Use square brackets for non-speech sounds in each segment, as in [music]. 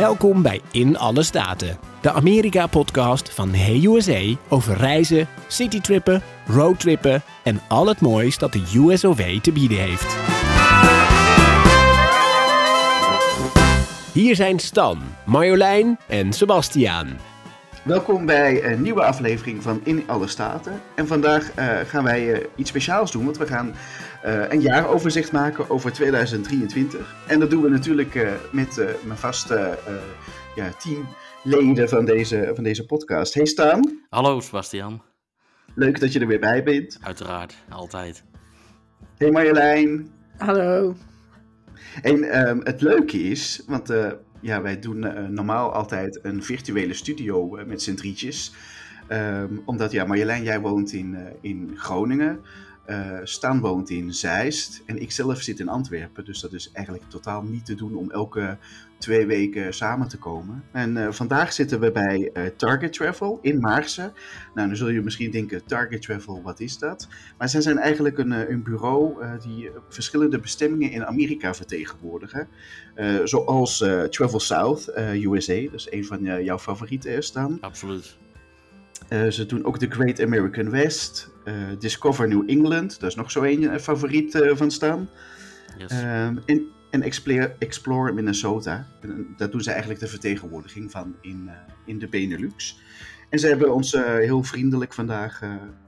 Welkom bij In Alle Staten, de Amerika-podcast van Hey USA over reizen, citytrippen, roadtrippen en al het moois dat de USOV te bieden heeft. Hier zijn Stan, Marjolein en Sebastiaan. Welkom bij een nieuwe aflevering van In Alle Staten. En vandaag uh, gaan wij uh, iets speciaals doen, want we gaan een jaaroverzicht maken over 2023. En dat doen we natuurlijk met mijn vaste ja, teamleden van deze, van deze podcast. Hey Staan. Hallo Sebastian. Leuk dat je er weer bij bent. Uiteraard, altijd. Hey Marjolein. Hallo. En um, het leuke is, want ja, wij doen uh, normaal altijd een virtuele studio uh, met z'n drietjes. Um, omdat, ja, Marjolein, jij woont in, uh, in Groningen. Stan woont in Zeist. En ik zelf zit in Antwerpen. Dus dat is eigenlijk totaal niet te doen om elke twee weken samen te komen. En vandaag zitten we bij Target Travel in Maarsen. Nou, dan zul je misschien denken, Target Travel, wat is dat? Maar zij zijn eigenlijk een, een bureau die verschillende bestemmingen in Amerika vertegenwoordigen. Zoals Travel South, USA, dat is een van jouw favorieten staan. Absoluut. Ze doen ook de Great American West, Discover New England, daar is nog zo een favoriet van staan. Yes. en en Explore, Explore Minnesota, en daar doen ze eigenlijk de vertegenwoordiging van in, in de Benelux. En ze hebben ons heel vriendelijk vandaag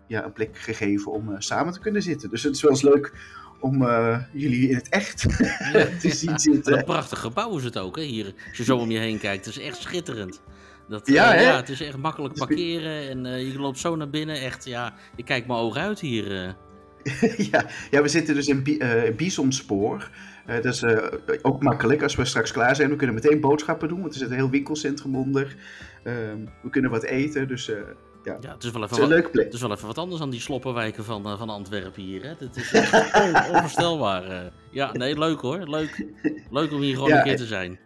ja, een plek gegeven om samen te kunnen zitten. Dus het is wel eens leuk om uh, jullie in het echt [laughs] te zien zitten. Een prachtig gebouw is het ook, hè, hier. Als je zo om je heen kijkt. Het is echt schitterend. Dat, ja, uh, ja, het is echt makkelijk parkeren en uh, je loopt zo naar binnen. Echt, ja, ik kijk mijn ogen uit hier. [laughs] ja, ja, we zitten dus in Bisonspoor. dat is ook makkelijk als we straks klaar zijn. We kunnen meteen boodschappen doen, want er zit een heel winkelcentrum onder. Ehm, we kunnen wat eten, dus ja. ja, het is wel even wat, plek. Het is wel even wat anders dan die sloppenwijken van, uh, van Antwerpen hier. Hè? Het is [laughs] on, onvoorstelbaar. Uh. Ja, nee, leuk hoor. Leuk, leuk om hier gewoon ja, een keer te zijn.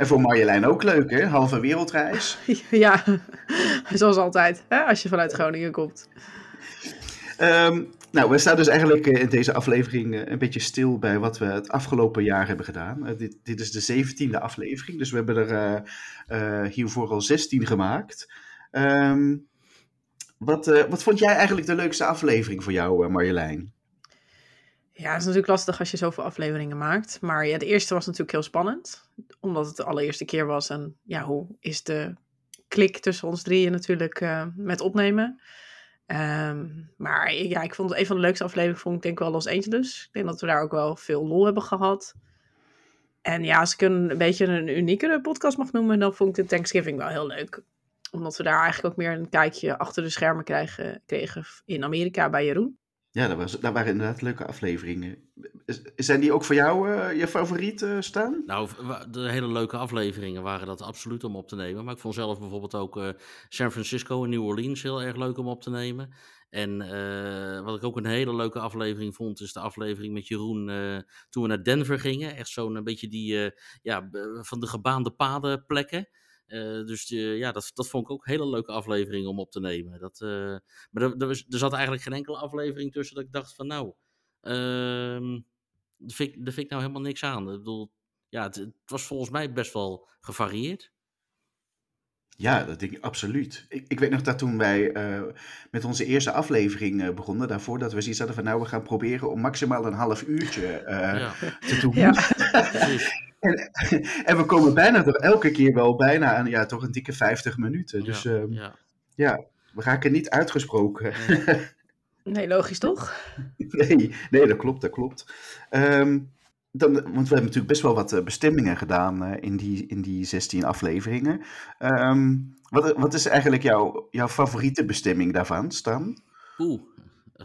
En voor Marjolein ook leuk, hè? Halve wereldreis. [laughs] Ja, zoals altijd, hè? als je vanuit Groningen komt. Um, nou, we staan dus eigenlijk in deze aflevering een beetje stil bij wat we het afgelopen jaar hebben gedaan. Uh, dit, dit, is de zeventiende aflevering, dus we hebben er uh, hiervoor al 16 gemaakt. Um, wat, wat vond jij eigenlijk de leukste aflevering voor jou, Marjolein? Ja, het is natuurlijk lastig als je zoveel afleveringen maakt. Maar ja, de eerste was natuurlijk heel spannend. Omdat het de allereerste keer was. En ja, hoe is de klik tussen ons drieën natuurlijk uh, met opnemen. Um, maar ja, ik vond een van de leukste afleveringen vond ik denk wel Los Angeles. Ik denk dat we daar ook wel veel lol hebben gehad. En ja, als ik een, een beetje een uniekere podcast mag noemen, dan vond ik de Thanksgiving wel heel leuk omdat we daar eigenlijk ook meer een kijkje achter de schermen krijgen, kregen in Amerika bij Jeroen. Ja, dat, was, dat waren inderdaad leuke afleveringen. Zijn die ook voor jou uh, je favoriet uh, staan? Nou, de hele leuke afleveringen waren dat absoluut om op te nemen. Maar ik vond zelf bijvoorbeeld ook uh, San Francisco en New Orleans heel erg leuk om op te nemen. En wat ik ook een hele leuke aflevering vond, is de aflevering met Jeroen toen we naar Denver gingen. Echt zo'n beetje die ja, van de gebaande paden plekken. Uh, dus ja, dat, dat vond ik ook een hele leuke aflevering om op te nemen. Dat, uh, maar er, er, was, er, zat eigenlijk geen enkele aflevering tussen dat ik dacht van nou, uh, daar, vind ik, daar vind ik nou helemaal niks aan. Ik bedoel, ja, het, het, was volgens mij best wel gevarieerd. Ja, dat denk ik absoluut. Ik, ik weet nog dat toen wij met onze eerste aflevering begonnen, daarvoor dat we zoiets hadden van nou, we gaan proberen om maximaal een half uurtje ja. te doen. Ja. En, [laughs] en, we komen bijna er elke keer wel bijna aan, ja, toch een dikke 50 minuten. Dus ja, ja. ja we raken niet uitgesproken. Nee, [laughs] nee logisch toch? nee, nee, dat klopt, dat klopt. Um, dan, want we hebben natuurlijk best wel wat bestemmingen gedaan uh, in, die, in die 16 afleveringen. Um, wat, wat is eigenlijk jouw, jouw favoriete bestemming daarvan, Stan? Oeh,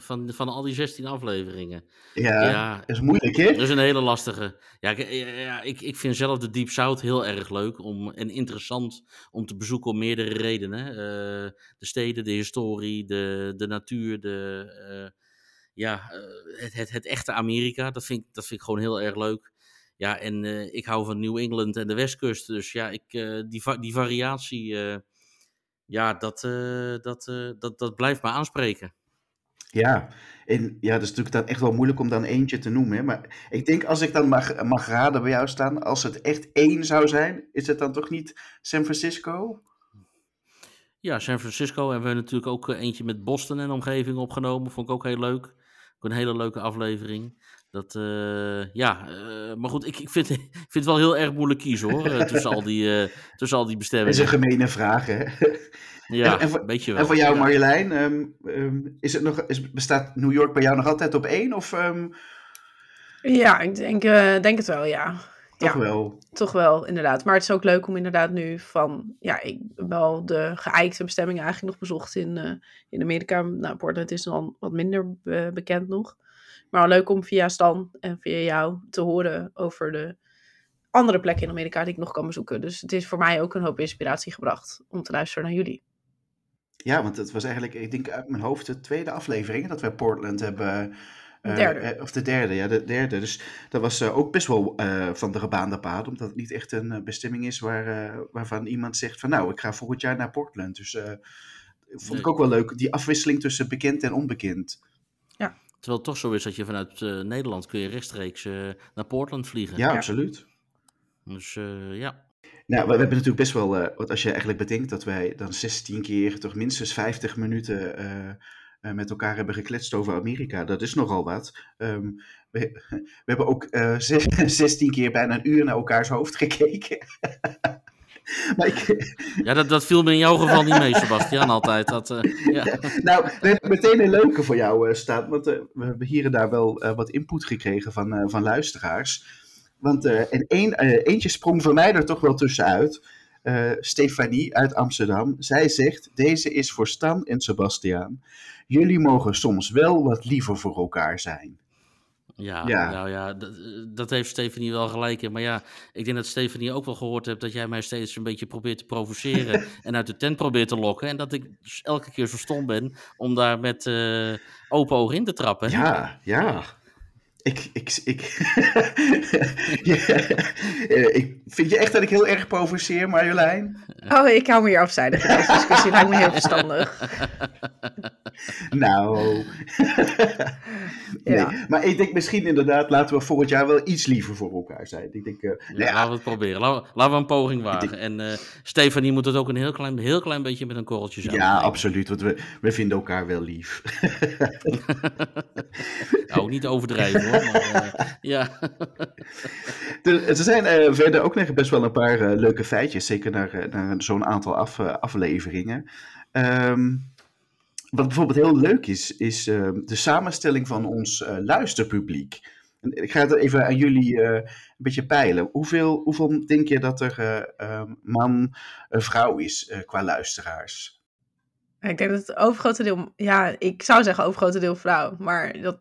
van, van al die 16 afleveringen. Ja, ja, is moeilijk, hè? Dat is een hele lastige. Ja, ik, ja, ik, ik vind zelf de Deep South heel erg leuk om, en interessant om te bezoeken om meerdere redenen. Uh, de steden, de historie, de, de natuur, de, uh, ja, uh, het, het, het echte Amerika. Dat vind, dat vind ik gewoon heel erg leuk. Ja, en ik hou van New England en de Westkust. Dus ja, ik, die, die variatie, ja, dat, dat, dat, dat blijft me aanspreken. Ja, en ja, dat is natuurlijk dan echt wel moeilijk om dan eentje te noemen. Hè? Maar ik denk als ik dan mag, mag raden bij jou staan, als het echt één zou zijn, is het dan toch niet San Francisco? Ja, San Francisco hebben we natuurlijk ook eh, eentje met Boston en omgeving opgenomen. Vond ik ook heel leuk. Ook een hele leuke aflevering. Dat, uh, ja, uh, maar goed, ik, ik, vind, [laughs] ik vind het wel heel erg moeilijk kiezen hoor. tussen, al die, tussen al die bestemmingen. Dat is een gemene vraag, hè? Ja, en, een beetje wel. En voor jou, Marjolein, um, um, is het nog, is, bestaat New York bij jou nog altijd op één? Of, um... Ja, ik denk, uh, denk het wel, ja. Toch ja, wel. Toch wel, inderdaad. Maar het is ook leuk om inderdaad nu van... Ja, ik heb wel de geëikte bestemmingen eigenlijk nog bezocht in, uh, in Amerika. Nou, Portland is dan wat minder uh, bekend nog. Maar wel leuk om via Stan en via jou te horen over de andere plekken in Amerika die ik nog kan bezoeken. Dus het is voor mij ook een hoop inspiratie gebracht om te luisteren naar jullie. Ja, want het was eigenlijk, ik denk uit mijn hoofd, de tweede aflevering dat wij Portland hebben. Uh, derde. of de derde, ja, de derde. Dus dat was uh, ook best wel uh, van de gebaande paad, omdat het niet echt een bestemming is waar, waarvan iemand zegt van nou, ik ga volgend jaar naar Portland. Dus vond nee. ik ook wel leuk, die afwisseling tussen bekend en onbekend. Ja. Terwijl het toch zo is dat je vanuit Nederland kun je rechtstreeks naar Portland vliegen. Ja, ja. absoluut. Dus ja. Nou, we, we, hebben natuurlijk best wel, uh, wat als je eigenlijk bedenkt dat wij dan 16 keer, toch minstens 50 minuten uh, uh, met elkaar hebben gekletst over Amerika. Dat is nogal wat. Um, we, we, hebben ook [laughs] 16 keer bijna een uur naar elkaars hoofd gekeken. [laughs] maar ik... Ja, dat, dat viel me in jouw geval niet mee, Sebastian, [laughs] altijd. Dat, ja. Nou, meteen een leuke voor jou staan, want we hebben hier en daar wel wat input gekregen van, van luisteraars. Want uh, en een, uh, eentje sprong voor mij er toch wel tussenuit. Uh, Stefanie uit Amsterdam. Zij zegt: Deze is voor Stan en Sebastiaan. Jullie mogen soms wel wat liever voor elkaar zijn. Ja, ja. Nou ja, dat, dat, heeft Stefanie wel gelijk in. Maar ja, ik denk dat Stefanie ook wel gehoord hebt dat jij mij steeds een beetje probeert te provoceren [laughs] en uit de tent probeert te lokken. En dat ik dus elke keer zo stom ben om daar met open ogen in te trappen. Ja, ja. Ik, ik, ik, [laughs] ik vind je echt dat ik heel erg provoceer, Marjolein? Oh, ik hou me hier afzijdig in deze discussie. Lijkt me heel verstandig. [laughs] nou. [laughs] nee, ja. maar ik denk misschien inderdaad, laten we volgend jaar wel iets liever voor elkaar zijn. Ik denk, uh, ja, ja, laten we het proberen. Laten, laten we een poging wagen. Denk... En uh, Stefanie moet het ook een heel klein, heel klein beetje met een korreltje zijn. Ja, absoluut. Want we, we vinden elkaar wel lief. nou, niet overdrijven hoor. Maar, uh, ja. [laughs] er, er zijn uh, verder ook nog best wel een paar uh, leuke feitjes, zeker naar, naar zo'n aantal af, afleveringen. Um, wat bijvoorbeeld heel leuk is, is de samenstelling van ons luisterpubliek. En ik ga het even aan jullie een beetje peilen. Hoeveel, hoeveel denk je dat er man, vrouw is qua luisteraars? Ik denk dat het overgrote deel, ja, ik zou zeggen overgrote deel vrouw, maar dat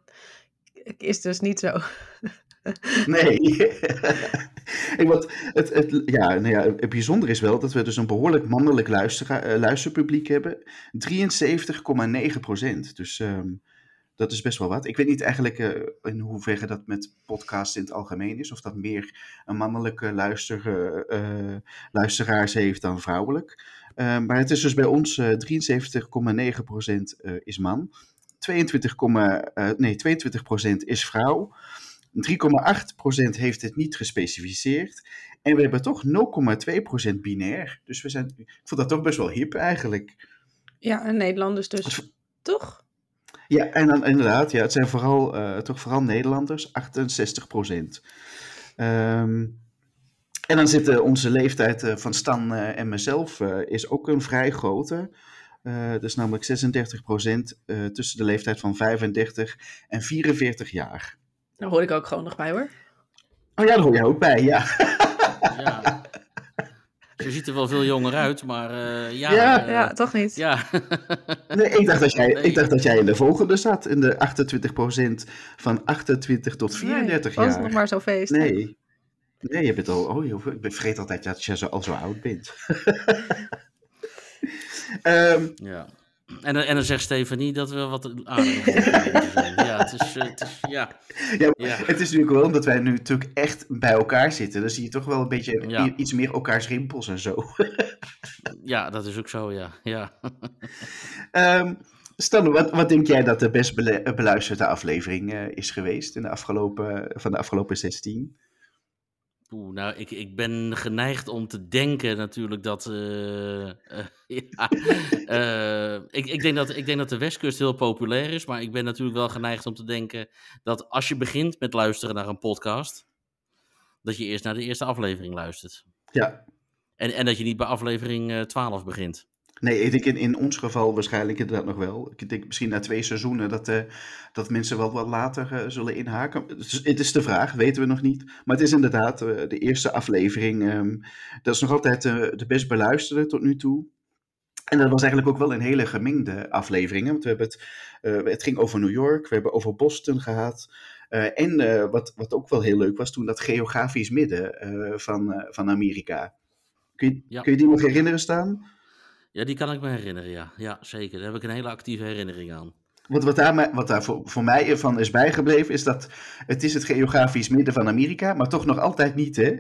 is dus niet zo. [laughs] Nee. [laughs] Want het, het, ja, nou ja, het bijzondere is wel dat we dus een behoorlijk mannelijk luister, luisterpubliek hebben. 73,9 procent. Dus um, dat is best wel wat. Ik weet niet eigenlijk uh, in hoeverre dat met podcasts in het algemeen is. Of dat meer een mannelijke luister, uh, luisteraars heeft dan vrouwelijk. Uh, maar het is dus bij ons 73,9 procent is man. 22, uh, nee, 22% is vrouw. 3,8% heeft het niet gespecificeerd. En we hebben toch 0,2% binair. Dus we zijn, ik vond dat toch best wel hip eigenlijk. Ja, en Nederlanders dus, toch? Ja, en dan inderdaad, ja, het zijn vooral, uh, toch vooral Nederlanders, 68 Um, en dan zit onze leeftijd uh, van Stan en mezelf is ook een vrij grote. Uh, dus namelijk 36 procent uh, tussen de leeftijd van 35 en 44 jaar. Daar hoor ik ook gewoon nog bij hoor. Oh ja, daar hoor jij ook bij, ja. ja. Ze ziet er wel veel jonger uit, maar uh, ja. Ja, ja, toch niet. Ja. [laughs] nee, ik, dacht dat jij, nee. ik dacht dat jij in de volgende zat, in de 28 procent van 28 tot 34 nee, jaar. was nog maar zo feest. Nee. Nee, je bent al, oh, je, ik vergeet altijd dat je zo, al zo oud bent. [laughs] Um, ja. En, en dan zegt Stefanie dat we wat zijn. Ja, het is, het is, ja. Ja, ja. Het is natuurlijk wel omdat wij nu natuurlijk echt bij elkaar zitten. Dan zie je toch wel een beetje ja. iets meer elkaars rimpels en zo. [laughs] ja, dat is ook zo, ja. ja. Um, Stan, wat, wat denk jij dat de best beluisterde aflevering is geweest in de afgelopen, van de afgelopen 16? Oeh, nou, ik, ik ben geneigd om te denken natuurlijk dat. Uh, [laughs] ja, uh, ik, ik, denk dat ik denk dat de Westkust heel populair is. Maar ik ben natuurlijk wel geneigd om te denken dat als je begint met luisteren naar een podcast. dat je eerst naar de eerste aflevering luistert. Ja. En, en dat je niet bij aflevering 12 begint. Nee, ik denk in, in ons geval waarschijnlijk inderdaad nog wel. Ik denk misschien na twee seizoenen dat, uh, dat mensen wel wat later uh, zullen inhaken. Het is, het is, de vraag, weten we nog niet. Maar het is inderdaad uh, de eerste aflevering. Um, dat is nog altijd de best beluisterde tot nu toe. En dat was eigenlijk ook wel een hele gemengde aflevering. Want we hebben het, het ging over New York, we hebben over Boston gehad. en wat, wat ook wel heel leuk was toen, dat geografisch midden van, van Amerika. Kun je, ja. kun je die nog herinneren staan? Ja, die kan ik me herinneren, ja. Ja, zeker. Daar heb ik een hele actieve herinnering aan. Wat, wat daar, wat daar voor, mij van is bijgebleven, is dat het is het geografisch midden van Amerika, maar toch nog altijd niet, hè?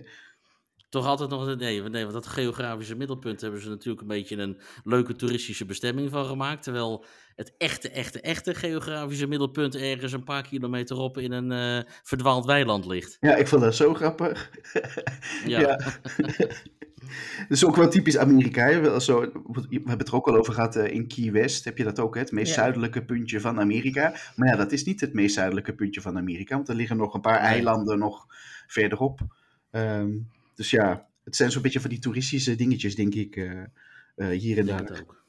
Toch altijd nog, nee, nee, want dat geografische middelpunt hebben ze natuurlijk een beetje een leuke toeristische bestemming van gemaakt. Terwijl het echte, echte, echte geografische middelpunt ergens een paar kilometer op in een uh, verdwaald weiland ligt. Ja, ik vond dat zo grappig. [laughs] ja. ja. [laughs] Dat is ook wel typisch Amerika. Zo, we hebben het er ook al over gehad uh, in Key West. Heb je dat ook, hè? het meest zuidelijke puntje van Amerika. Maar ja, dat is niet het meest zuidelijke puntje van Amerika. Want er liggen nog een paar eilanden nog verderop. Um, dus ja, het zijn zo'n beetje van die toeristische dingetjes, denk ik, uh, uh, hier en daar. ook.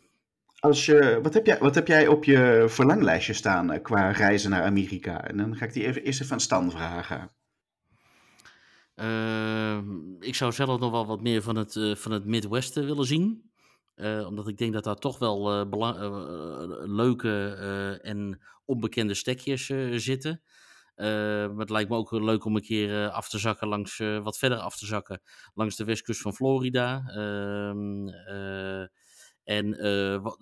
Als je, wat, heb jij, wat heb jij op je verlanglijstje staan qua reizen naar Amerika? En dan ga ik die even, eerst even aan Stan vragen. Ehm, ik zou zelf nog wel wat meer van het, van het Midwesten willen zien. Uh, omdat ik denk dat daar toch wel uh, leuke en onbekende stekjes zitten. Maar het lijkt me ook leuk om een keer af te zakken langs, wat verder af te zakken, langs de westkust van Florida. Ehm, en,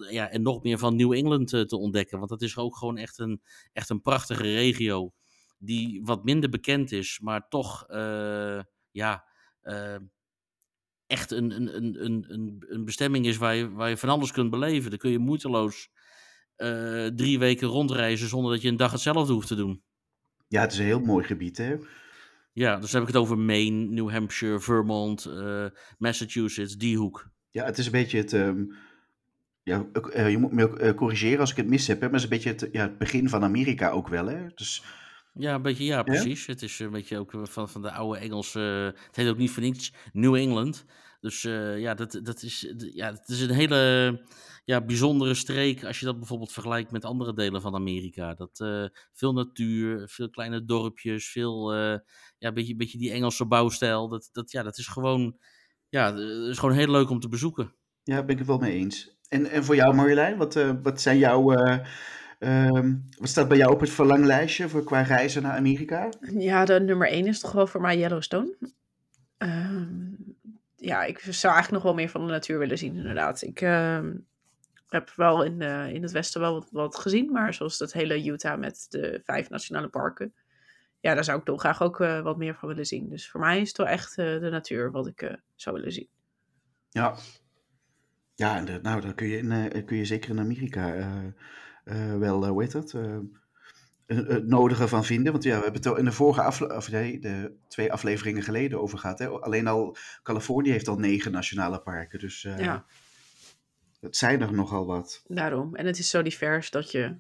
ja, en nog meer van New England te ontdekken. Want dat is ook gewoon echt een, echt een prachtige regio die wat minder bekend is, maar toch ja, echt een, een, een, een, een bestemming is waar je, waar je van alles kunt beleven. Dan kun je moeiteloos drie weken rondreizen zonder dat je een dag hetzelfde hoeft te doen. Ja, het is een heel mooi gebied, hè? Ja, dus dan heb ik het over Maine, New Hampshire, Vermont, Massachusetts, die hoek. Ja, het is een beetje het. Um, ja, je moet me ook corrigeren als ik het mis heb, hè, maar het is een beetje het, ja, het begin van Amerika ook wel, hè? Dus ja, een beetje, ja, precies. Het is een beetje ook van, van de oude Engelse. Het heet ook niet voor niets New England. Dus uh, ja, dat, dat is, ja, het is een hele ja, bijzondere streek als je dat bijvoorbeeld vergelijkt met andere delen van Amerika. Dat, uh, veel natuur, veel kleine dorpjes, veel, uh, ja, een beetje, beetje die Engelse bouwstijl. Dat, dat, ja, dat is gewoon, ja, dat is gewoon heel leuk om te bezoeken. Ja, ben ik het wel mee eens. En, en voor jou Marjolein, wat, wat zijn jouw Um, wat staat bij jou op het verlanglijstje voor qua reizen naar Amerika? Ja, de nummer 1 is toch wel voor mij Yellowstone. Um, ja, ik zou eigenlijk nog wel meer van de natuur willen zien, inderdaad. Ik uh, heb wel in, in het westen wel wat, gezien, maar zoals het hele Utah met de vijf nationale parken. Ja, daar zou ik toch graag ook uh, wat meer van willen zien. Dus voor mij is het wel echt uh, de natuur wat ik zou willen zien. Ja, ja nou, daar kun je, kun je zeker in Amerika wel, dat? Uh, het nodige van vinden. Want ja, we hebben het in de vorige aflevering, de twee afleveringen geleden over gehad. Hè? Alleen al Californië heeft al negen nationale parken. Dus uh, ja. het zijn er nogal wat. Daarom. En het is zo divers dat je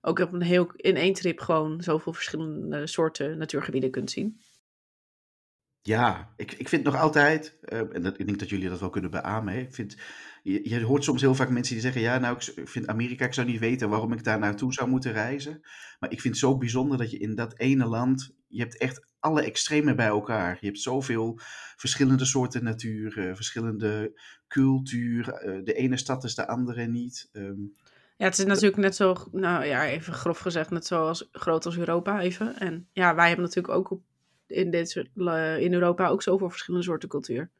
ook op een heel, in één trip gewoon zoveel verschillende soorten natuurgebieden kunt zien. Ja, ik, ik vind nog altijd, en dat, ik denk dat jullie dat wel kunnen beamen. Hè? Ik vind je, je, hoort soms heel vaak mensen die zeggen: Ja, nou, ik vind Amerika, ik zou niet weten waarom ik daar naartoe zou moeten reizen. Maar ik vind het zo bijzonder dat je in dat ene land, je hebt echt alle extremen bij elkaar. Je hebt zoveel verschillende soorten natuur, uh, verschillende cultuur. Uh, de ene stad is de andere niet. Um, ja, het is natuurlijk net zo, nou ja, even grof gezegd, net zo als, groot als Europa even. En ja, wij hebben natuurlijk ook op, in, dit, in Europa ook zoveel verschillende soorten cultuur.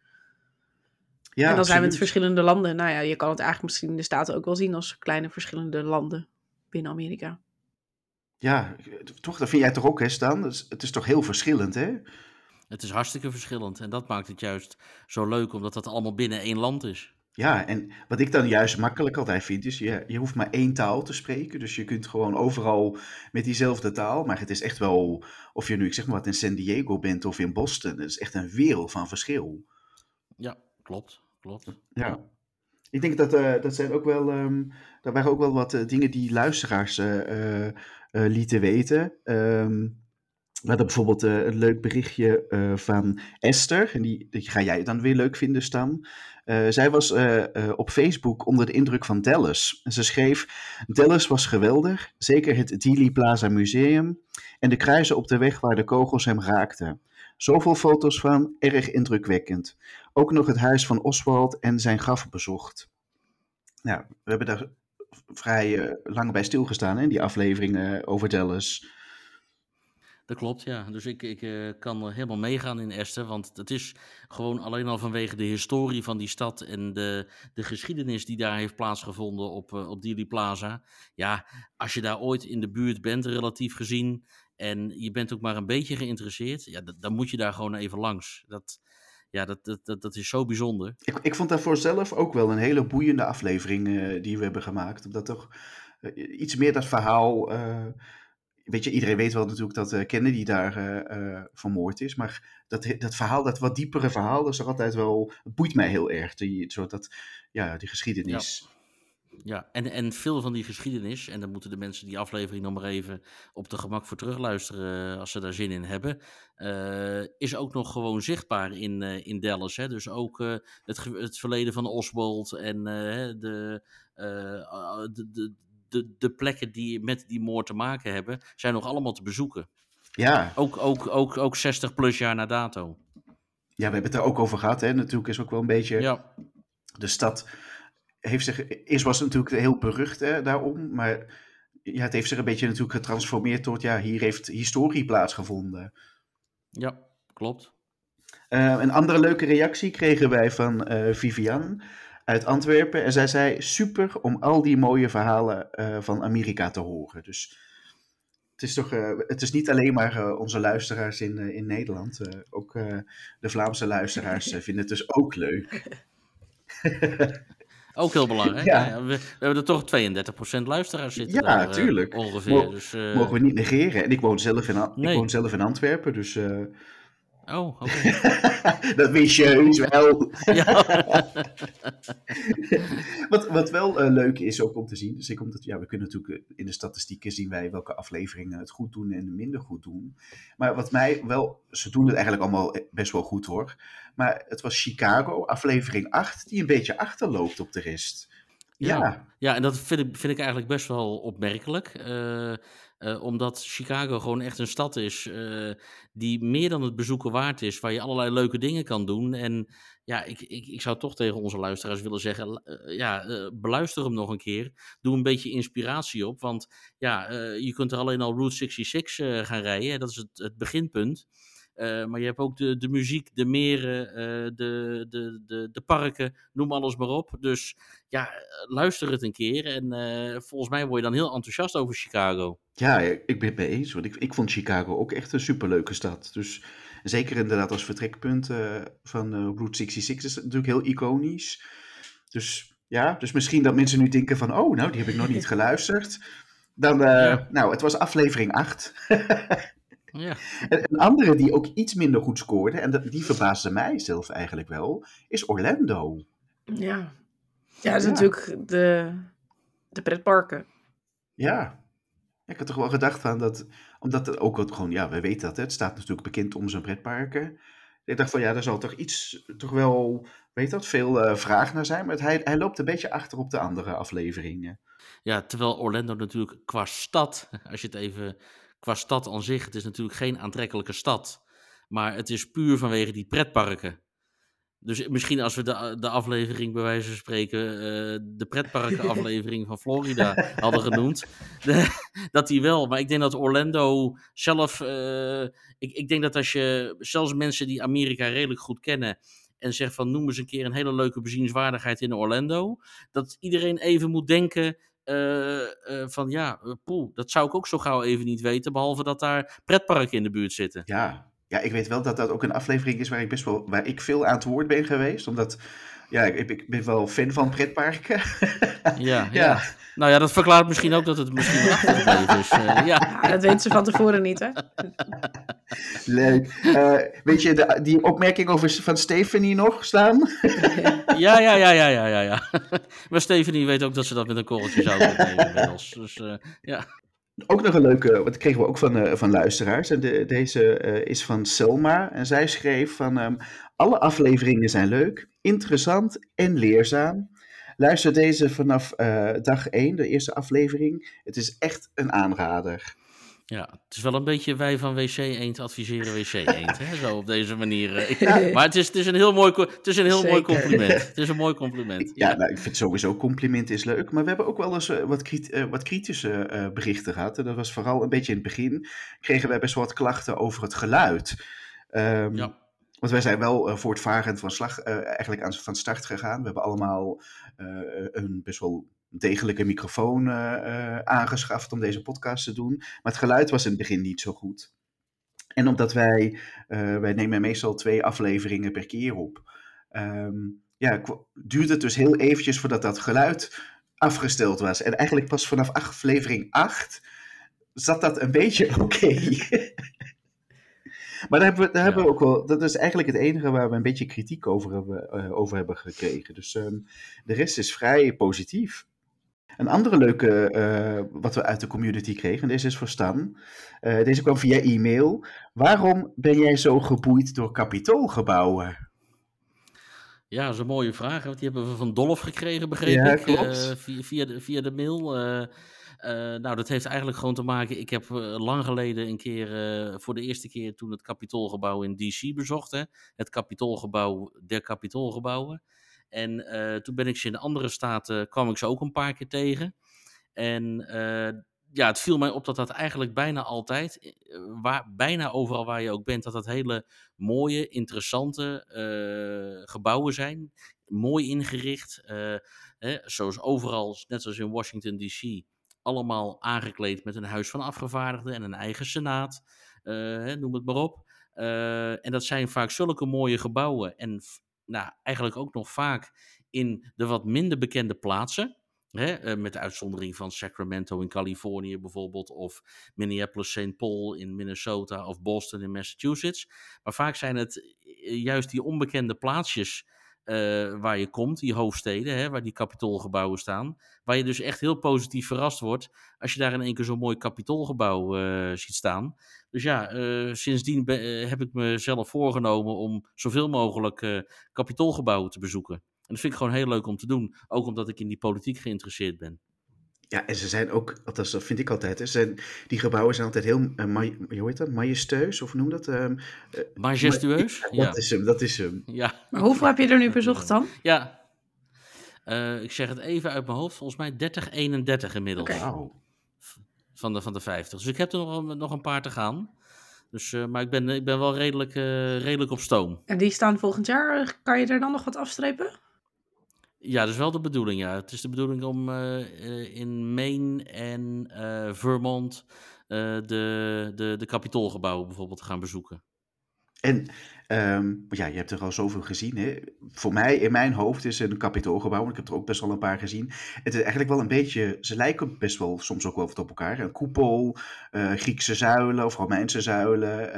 Ja, en dan zijn we met verschillende landen. Nou ja, je kan het eigenlijk misschien in de Staten ook wel zien als kleine verschillende landen binnen Amerika. Ja, toch, dat vind jij toch ook, hè, Stan? Het is toch heel verschillend, hè? Het is hartstikke verschillend. En dat maakt het juist zo leuk, omdat dat allemaal binnen één land is. Ja, en wat ik dan juist makkelijk altijd vind, is je, je hoeft maar één taal te spreken. Dus je kunt gewoon overal met diezelfde taal. Maar het is echt wel, of je nu, ik zeg maar wat, in San Diego bent of in Boston. Het is echt een wereld van verschil. Ja, klopt. Klopt. Ja. Ik denk dat uh, dat zijn ook wel, um, daar waren ook wel wat uh, dingen die luisteraars uh, lieten weten. Um, we hadden bijvoorbeeld een leuk berichtje van Esther. En die, die, ga jij dan weer leuk vinden, Stan. Zij was op Facebook onder de indruk van Dallas. En ze schreef: Dallas was geweldig. Zeker het Dealey Plaza Museum. En de kruisen op de weg waar de kogels hem raakten. Zoveel foto's van, erg indrukwekkend. Ook nog het huis van Oswald en zijn graf bezocht. Nou, we hebben daar vrij lang bij stilgestaan in die afleveringen over Dallas. Dat klopt, ja. Dus ik, ik uh, kan helemaal meegaan in Esther. Want het is gewoon alleen al vanwege de historie van die stad en de, de geschiedenis die daar heeft plaatsgevonden op, uh, op Dili Plaza. Ja, als je daar ooit in de buurt bent, relatief gezien, en je bent ook maar een beetje geïnteresseerd, ja, dan moet je daar gewoon even langs. Dat, ja, dat, dat, dat, dat is zo bijzonder. Ik, ik vond daarvoor zelf ook wel een hele boeiende aflevering uh, die we hebben gemaakt. Omdat toch iets meer dat verhaal weet je, iedereen weet wel natuurlijk dat Kennedy daar vermoord is. Maar dat, dat verhaal, dat wat diepere verhaal, dat is er altijd wel. Het boeit mij heel erg. Die, zo dat, ja, die geschiedenis. Ja. Ja, en, en veel van die geschiedenis, en dan moeten de mensen die aflevering nog maar even op de gemak voor terugluisteren als ze daar zin in hebben, uh, is ook nog gewoon zichtbaar in, uh, in Dallas. Hè? Dus ook uh, het, het verleden van Oswald en de, de, de, de, de plekken die met die moord te maken hebben, zijn nog allemaal te bezoeken. Ja. Ook, ook, ook, ook 60 plus jaar na dato. Ja, we hebben het er ook over gehad. Hè. Natuurlijk is ook wel een beetje... Ja. De stad heeft zich... Eerst was het natuurlijk heel berucht hè, daarom, maar ja, het heeft zich een beetje natuurlijk getransformeerd tot... Ja, hier heeft historie plaatsgevonden. Ja, klopt. Uh, een andere leuke reactie kregen wij van uh, Vivian uit Antwerpen. En zij zei: super om al die mooie verhalen uh, van Amerika te horen. Dus het is toch, het is niet alleen maar onze luisteraars in, in Nederland. ook de Vlaamse luisteraars vinden het dus ook leuk. [laughs] Ook heel belangrijk. Ja. Ja, we, we, hebben er toch 32% luisteraars zitten. Ja, daar, tuurlijk. ongeveer. Mo dus, mogen we niet negeren. En ik woon zelf in, nee. ik woon zelf in Antwerpen, dus. Oh, oké. Okay. [laughs] dat wist je wel. [laughs] [laughs] Wat, wat wel uh, leuk is ook om te zien, dus ik omdat, ja, we kunnen natuurlijk in de statistieken zien wij welke afleveringen het goed doen en minder goed doen. Maar wat mij wel, ze doen het eigenlijk allemaal best wel goed hoor. Maar het was Chicago, aflevering 8, die een beetje achterloopt op de rest. Ja, ja, ja en dat vind ik, vind ik eigenlijk best wel opmerkelijk. Uh, uh, omdat Chicago gewoon echt een stad is uh, die meer dan het bezoeken waard is, waar je allerlei leuke dingen kan doen. En ja, ik, ik, ik zou toch tegen onze luisteraars willen zeggen, uh, ja, beluister hem nog een keer. Doe een beetje inspiratie op, want ja, je kunt er alleen al Route 66 gaan rijden. Dat is het, het beginpunt. Uh, maar je hebt ook de, de muziek, de meren, uh, de, de, de, de parken, noem alles maar op. Dus ja, luister het een keer. En uh, volgens mij word je dan heel enthousiast over Chicago. Ja, ik ben het mee eens. Want ik, ik vond Chicago ook echt een superleuke stad. Dus zeker inderdaad als vertrekpunt van Route 66 is natuurlijk heel iconisch. Dus ja, dus misschien dat mensen nu denken van... Oh, nou, die heb ik nog niet [laughs] geluisterd. Dan, ja. nou, het was aflevering 8. [laughs] Ja. Een andere die ook iets minder goed scoorde, en die verbaasde mij zelf eigenlijk wel, is Orlando. Ja, ja dat is ja. natuurlijk de, de pretparken. Ja. Ik had toch wel gedacht van dat, omdat het ook wat gewoon, ja, we weten dat, hè, het staat natuurlijk bekend om zijn pretparken. Ik dacht van ja, daar zal toch iets, toch wel, weet dat, veel uh, vraag naar zijn. Maar hij, hij loopt een beetje achter op de andere afleveringen. Ja, terwijl Orlando natuurlijk qua stad, [laughs] als je het even qua stad aan zich, het is natuurlijk geen aantrekkelijke stad. Maar het is puur vanwege die pretparken. Dus misschien als we de, de aflevering, bij wijze van spreken, uh, de pretparken-aflevering van Florida [laughs] hadden genoemd, de, [laughs] dat die wel. Maar ik denk dat Orlando zelf, uh, ik, ik denk dat als je, zelfs mensen die Amerika redelijk goed kennen, en zegt van noem eens een keer een hele leuke bezienswaardigheid in Orlando, dat iedereen even moet denken, van ja, poeh, dat zou ik ook zo gauw even niet weten. Behalve dat daar pretparken in de buurt zitten. Ja, Ja, ik weet wel dat dat ook een aflevering is waar ik best wel waar ik veel aan het woord ben geweest. Omdat ja, ik, ik ben wel fan van pretparken. [laughs] ja, ja, Nou ja, dat verklaart misschien ook dat het misschien achtergebleven is. Uh, ja. ja. dat weten ze van tevoren niet, hè? [laughs] Leuk. Uh, weet je de, die opmerking over van Stephanie nog staan? [laughs] ja, ja, ja, ja, ja, ja, ja. Maar Stephanie weet ook dat ze dat met een korreltje zou nemen inmiddels. Dus uh, ja. Ook nog een leuke, wat kregen we ook van, uh, van luisteraars. En de, deze uh, is van Selma. En zij schreef van, um, alle afleveringen zijn leuk, interessant en leerzaam. Luister deze vanaf uh, dag 1, de eerste aflevering. Het is echt een aanrader. Ja, het is wel een beetje wij van WC Eend adviseren WC [laughs] Eend, hè? zo op deze manier. Ja. Maar het is, het is een heel mooi, het is een heel mooi compliment. [laughs] Het is een mooi compliment. Ja, ja. Nou, ik vind sowieso compliment is leuk. Maar we hebben ook wel eens uh, wat, krit uh, wat, kritische uh, berichten gehad. En dat was vooral een beetje in het begin. Kregen wij best wel wat klachten over het geluid. Um, ja. Want wij zijn wel voortvarend van slag eigenlijk aan, van start gegaan. We hebben allemaal een best wel degelijke microfoon aangeschaft om deze podcast te doen. Maar het geluid was in het begin niet zo goed. En omdat wij, wij nemen meestal twee afleveringen per keer op. Um, ja, duurde het dus heel eventjes voordat dat geluid afgesteld was. En eigenlijk pas vanaf aflevering 8 zat dat een beetje [laughs] oké. Okay. Maar daar hebben, we, daar ja. hebben we ook wel. Dat is eigenlijk het enige waar we een beetje kritiek over hebben, uh, over hebben gekregen. Dus um, de rest is vrij positief. Een andere leuke uh, wat we uit de community kregen, deze is voor Stan. Uh, deze kwam via e-mail. Waarom ben jij zo geboeid door kapitoolgebouwen? Ja, dat is een mooie vraag. Want die hebben we van Dolf gekregen, begreep ja, ik. Klopt. via, via, de, via de mail. Uh, nou, dat heeft eigenlijk gewoon te maken. Ik heb uh, lang geleden een keer, uh, voor de eerste keer toen het Capitoolgebouw in DC bezocht. Hè, het Capitoolgebouw der Capitoolgebouwen. En toen ben ik ze in andere staten, kwam ik ze ook een paar keer tegen. En ja, het viel mij op dat dat eigenlijk bijna altijd, waar, bijna overal waar je ook bent, dat dat hele mooie, interessante gebouwen zijn. Mooi ingericht. Hè, zoals overal, net zoals in Washington DC allemaal aangekleed met een huis van afgevaardigden en een eigen senaat, uh, noem het maar op. En dat zijn vaak zulke mooie gebouwen en nou, eigenlijk ook nog vaak in de wat minder bekende plaatsen. Hè, uh, met de uitzondering van Sacramento in Californië bijvoorbeeld, of Minneapolis St. Paul in Minnesota, of Boston in Massachusetts. Maar vaak zijn het juist die onbekende plaatsjes uh, waar je komt, die hoofdsteden, hè, waar die kapitoolgebouwen staan. Waar je dus echt heel positief verrast wordt als je daar in één keer zo'n mooi kapitoolgebouw ziet staan. Dus ja, uh, sindsdien heb ik mezelf voorgenomen om zoveel mogelijk kapitoolgebouwen te bezoeken. En dat vind ik gewoon heel leuk om te doen. Ook omdat ik in die politiek geïnteresseerd ben. Ja, en ze zijn ook, althans dat vind ik altijd, hè, zijn, die gebouwen zijn altijd heel, uh, hoe heet dat, majesteus, of noem dat? Uh, uh, Majestueus? Ja, dat is hem, dat is hem. Ja. Maar hoeveel heb je er nu bezocht dan? Ja, ik zeg het even uit mijn hoofd, volgens mij 30, 31 inmiddels. Okay. Wow. Van de, van de 50. Dus ik heb er nog, nog een paar te gaan. Dus, maar ik ben, ik ben wel redelijk, redelijk op stoom. En die staan volgend jaar, kan je er dan nog wat afstrepen? Ja, dat is wel de bedoeling, ja. Het is de bedoeling om uh, in Maine en uh, Vermont uh, de, de, de kapitoolgebouwen bijvoorbeeld te gaan bezoeken. En um, ja, je hebt er al zoveel gezien. Hè? Voor mij, in mijn hoofd, is een kapitoolgebouw. Ik heb er ook best wel een paar gezien. Het is eigenlijk wel een beetje. Ze lijken best wel soms ook wel wat op elkaar. Een koepel, Griekse zuilen of Romeinse zuilen.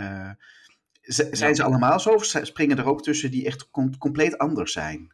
zijn ja. ze allemaal zo? Of springen er ook tussen die echt com compleet anders zijn?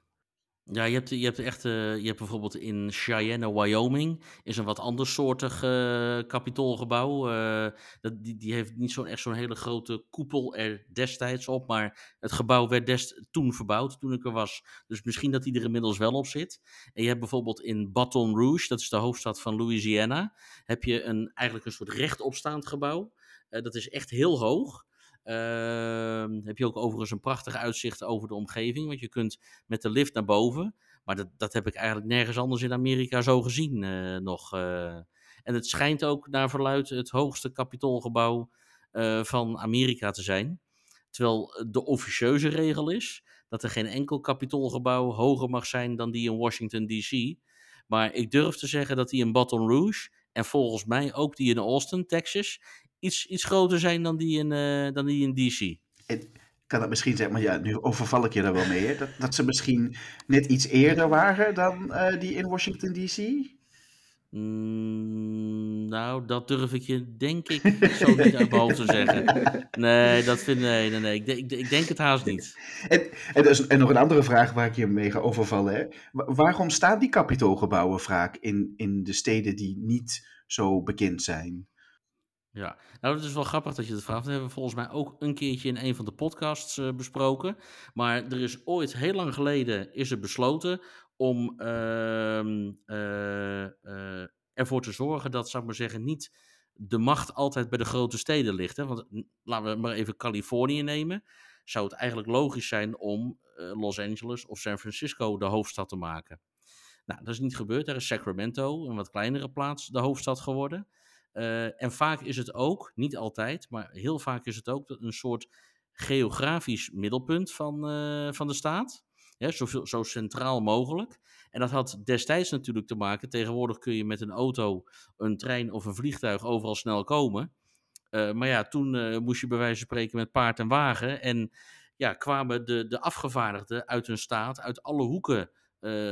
Ja, je hebt, je hebt echt, uh, je hebt bijvoorbeeld in Cheyenne, Wyoming, is een wat andersoortig uh, kapitoolgebouw. Uh, dat, die, die heeft niet zo'n echt zo'n hele grote koepel er destijds op, maar het gebouw werd dest, toen verbouwd, toen ik er was. Dus misschien dat die er inmiddels wel op zit. En je hebt bijvoorbeeld in Baton Rouge, dat is de hoofdstad van Louisiana, heb je een, eigenlijk een soort rechtopstaand gebouw. dat is echt heel hoog. Uh, heb je ook overigens een prachtig uitzicht over de omgeving. Want je kunt met de lift naar boven. Maar dat, dat heb ik eigenlijk nergens anders in Amerika zo gezien uh, nog. Uh, en het schijnt ook naar verluid het hoogste kapitoolgebouw uh, van Amerika te zijn. Terwijl de officieuze regel is dat er geen enkel kapitoolgebouw hoger mag zijn dan die in Washington DC. Maar ik durf te zeggen dat die in Baton Rouge en volgens mij ook die in Austin, Texas, iets, iets groter zijn dan die in, uh, dan die in DC. En kan dat misschien zeggen, maar ja, nu overval ik je daar wel mee, hè? Dat, dat ze misschien net iets eerder waren dan eh, die in Washington DC? Mm, nou, dat durf ik je denk ik zo niet uit mijn hoofd te zeggen. [laughs] Nee, dat vind nee, nee, nee. Ik, denk- ik, ik denk het haast niet. En, en, dus, en nog een andere vraag waar ik je mee ga overvallen. Hè? Wa- Waarom staan die kapitoolgebouwen vaak in, in de steden die niet zo bekend zijn? Ja, nou, het is wel grappig dat je het vraagt. Dat hebben we volgens mij ook een keertje in een van de podcasts eh, besproken. Maar er is ooit, heel lang geleden, is er besloten om ehm, eh, eh, ervoor te zorgen dat, zou ik maar zeggen, niet de macht altijd bij de grote steden ligt. Hè? Want laten we maar even Californië nemen. Zou het eigenlijk logisch zijn om Los Angeles of San Francisco de hoofdstad te maken? Nou, dat is niet gebeurd. Daar is Sacramento, een wat kleinere plaats, de hoofdstad geworden. Eh, en vaak is het ook, niet altijd, maar heel vaak is het ook een soort geografisch middelpunt van, eh, van de staat. Zoveel, zo centraal mogelijk. En dat had destijds natuurlijk te maken. Tegenwoordig kun je met een auto, een trein of een vliegtuig overal snel komen. Eh, maar ja, toen moest je bij wijze van spreken met paard en wagen. En ja, kwamen de, de afgevaardigden uit hun staat, uit alle hoeken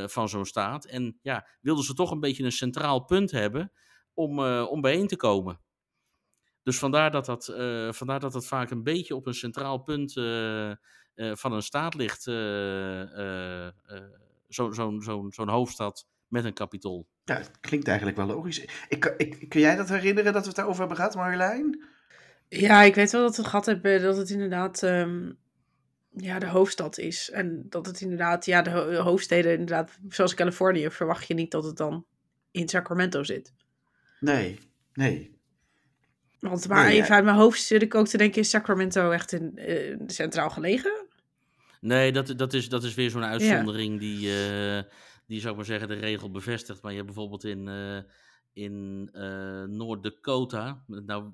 van zo'n staat. En ja, wilden ze toch een beetje een centraal punt hebben om, eh, om bijeen te komen. Dus vandaar dat dat, eh, vandaar dat dat vaak een beetje op een centraal punt eh, eh, van een staat ligt. eh, eh, eh, zo- Zo'n zo'n zo'n hoofdstad met een kapitool. Ja, het klinkt eigenlijk wel logisch. Ik, kan- ik, kun jij dat herinneren dat we het daarover hebben gehad, Marjolein? Ja, ik weet wel dat we het gehad hebben dat het inderdaad ehm, ja, de hoofdstad is. En dat het inderdaad, ja, de, ho- de hoofdsteden, inderdaad, zoals Californië, verwacht je niet dat het dan in Sacramento zit. Nee, nee. Want maar Nee, ja. even uit mijn hoofd zit ik ook te denken, is Sacramento echt in, eh, centraal gelegen? Nee, dat, dat, is, dat is weer zo'n uitzondering die, eh, die, zou ik maar zeggen, de regel bevestigt. Maar je hebt bijvoorbeeld in, eh in eh Noord-Dakota, nou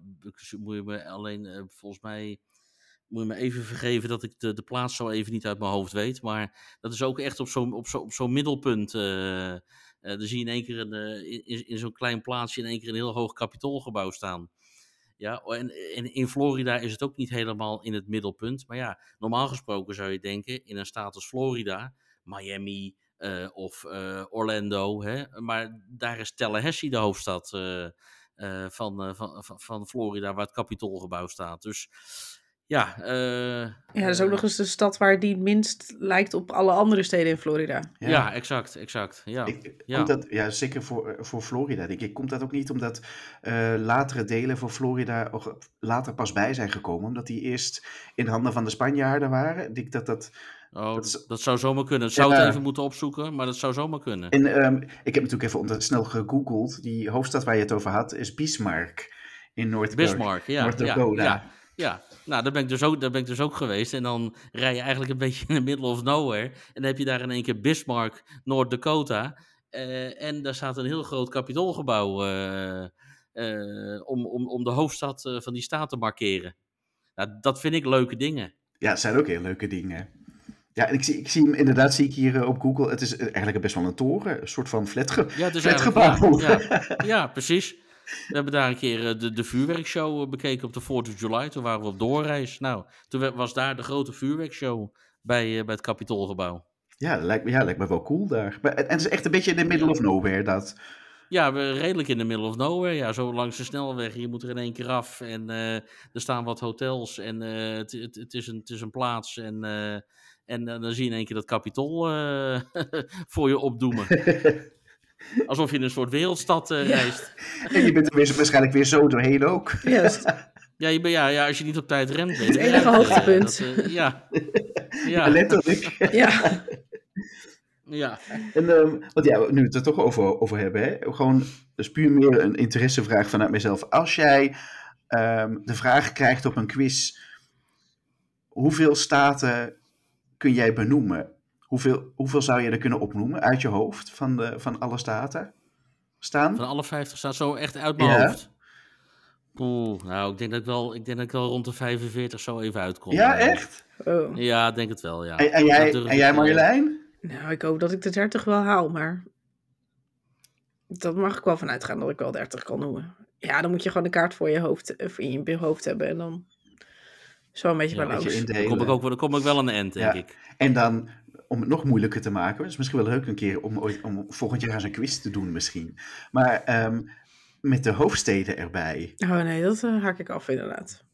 moet je me alleen, volgens mij, moet je me even vergeven dat ik de, de plaats zo even niet uit mijn hoofd weet. Maar dat is ook echt op zo'n op zo, op zo'n middelpunt. Eh, dan zie je in één keer een, eh, in, in- zo'n klein plaatsje in één keer een heel hoog kapitoolgebouw staan. Ja, en, en in Florida is het ook niet helemaal in het middelpunt. Maar ja, normaal gesproken zou je denken, in een staat als Florida, Miami eh, of Orlando, hè, maar daar is Tallahassee de hoofdstad van, van, van, van Florida, waar het kapitoolgebouw staat. Dus ja, eh, Ja, dat is ook eh, nog eens de stad waar die het minst lijkt op alle andere steden in Florida. ja. exact, exact. Ja. Ik, ja. komt dat, ja, zeker voor, voor Florida, denk ik. Komt dat ook niet omdat eh, latere delen van Florida ook later pas bij zijn gekomen? Omdat die eerst in handen van de Spanjaarden waren? Ik denk dat dat... Oh, dat dat, zou zomaar kunnen. Ik zou Ja. het even moeten opzoeken, maar dat zou zomaar kunnen. En ehm, ik heb natuurlijk even onder, snel gegoogeld. Die hoofdstad waar je het over had is Bismarck in Noord Bismarck, ja. North ja, Dakota. ja, ja. Nou, daar ben, ik dus ook, daar ben ik dus ook geweest. En dan rij je eigenlijk een [laughs] beetje in the middle of nowhere. En dan heb je daar in één keer Bismarck, North Dakota. Eh, en daar staat een heel groot kapitoolgebouw eh, eh, om, om, om de hoofdstad van die staat te markeren. Nou, dat vind ik leuke dingen. Ja, het zijn ook heel leuke dingen. Ja, en ik zie, ik zie hem inderdaad, zie ik hier op Google. Het is eigenlijk best wel een toren, een soort van flatge, Ja, het is flatgebouw. ja, ja, precies. We hebben daar een keer eh, de, de vuurwerkshow eh, bekeken op de 4th of July. Toen waren we op doorreis. Nou, toen was daar de grote vuurwerkshow bij, eh, bij het Capitoolgebouw. Ja, dat lijkt me, ja, lijkt me wel cool daar. Maar, en het is echt een beetje in the middle of nowhere, dat. Ja, we redelijk in de middle of nowhere. Ja, zo langs de snelweg. Je moet er in één keer af. En er staan wat hotels. En het, het, het, is een, het is een plaats. En, en dan zie je in één keer dat kapitool eh, [laughs] voor je opdoemen. [laughs] Alsof je in een soort wereldstad eh, Ja. reist. [laughs] En je bent er weer, waarschijnlijk weer zo doorheen ook. Juist. Ja, je ben, ja, ja, als je niet op tijd remt. Het enige hoogtepunt. ja. [laughs] Ja. Letterlijk. ja. ja. En, ehm, want ja, nu we het er toch over, over hebben, hè? gewoon dat is puur meer een interessevraag vanuit mezelf. Als jij ehm, de vraag krijgt op een quiz, hoeveel staten kun jij benoemen? Hoeveel, hoeveel zou je er kunnen opnoemen uit je hoofd van, de, van alle staten staan? Van alle 50 staat zo echt uit mijn Ja. hoofd. Oeh, nou, ik denk, dat ik, wel, ik denk dat ik wel rond de 45 zo even uitkom. ja, echt? Oh. Ja, ik denk het wel, ja. En, en jij, en jij Marjolein? Nou, ik hoop dat ik de 30 wel haal, maar dat mag ik wel vanuit gaan dat ik wel 30 kan noemen. Ja, dan moet je gewoon de kaart voor je hoofd, eh, in je hoofd hebben en dan Zo een beetje een bij. Dan kom ik, ook, wel- dan kom ik wel aan de end, denk Ja. ik. En dan, om het nog moeilijker te maken, het is misschien wel leuk een keer om, ooit- om volgend jaar een quiz te doen misschien. Maar ehm, met de hoofdsteden erbij. Oh nee, dat eh, haak ik af inderdaad.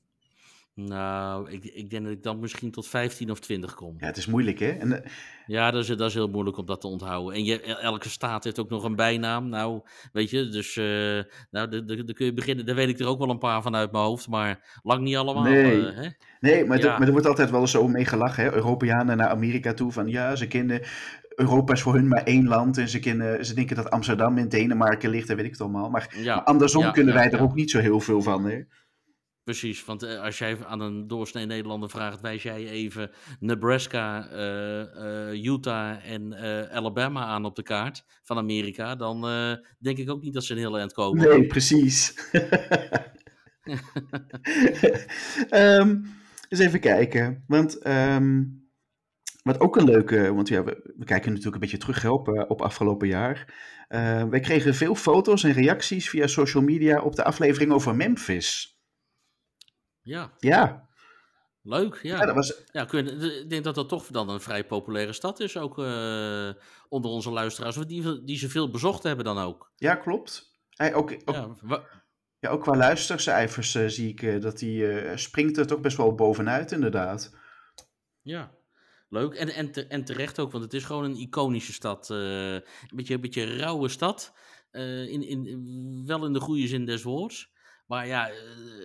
Nou, ik, ik denk dat ik dan misschien tot 15 of 20 kom. Ja, het is moeilijk hè. En, eh, Ja, dat is, dat is heel moeilijk om dat te onthouden. En je, elke staat heeft ook nog een bijnaam. Nou, weet je, dus eh nou, dan kun je beginnen. Daar weet ik er ook wel een paar van uit mijn hoofd, maar lang niet allemaal. Nee. eh, hè? nee, maar, Ja. er- maar er wordt altijd wel zo mee gelachen hè. Europeanen naar Amerika toe van ja, ze kennen... Europa is voor hun maar één land en ze, kennen, ze denken dat Amsterdam in Denemarken ligt, dat weet ik het allemaal. Maar Ja, maar andersom ja, kunnen wij er ook niet zo heel veel van. Hè? Precies, want eh, als jij aan een doorsnee Nederlander vraagt, wijs jij even Nebraska, eh, eh, Utah en Alabama aan op de kaart van Amerika, dan denk ik ook niet dat ze een heel eind komen. Nee, precies. [laughs] Ehm, eens even kijken. Want ehm, wat ook een leuke, want ja, we, we kijken natuurlijk een beetje terug op, op afgelopen jaar. Wij kregen veel foto's en reacties via social media op de aflevering over Memphis. Ja, Ja, leuk. Ja, ja dat was, ja kun je- ik denk dat dat toch dan een vrij populaire stad is, ook eh, onder onze luisteraars, die, die ze veel bezocht hebben dan ook. ja klopt. Ook, ook, ja. Ja, ook qua luistercijfers eh, zie ik eh, dat die springt er toch best wel bovenuit inderdaad. Ja, leuk. En, en, te- en terecht ook, want het is gewoon een iconische stad. een, beetje, een beetje rauwe stad. in, in, wel in de goede zin des woords. Maar ja, eh,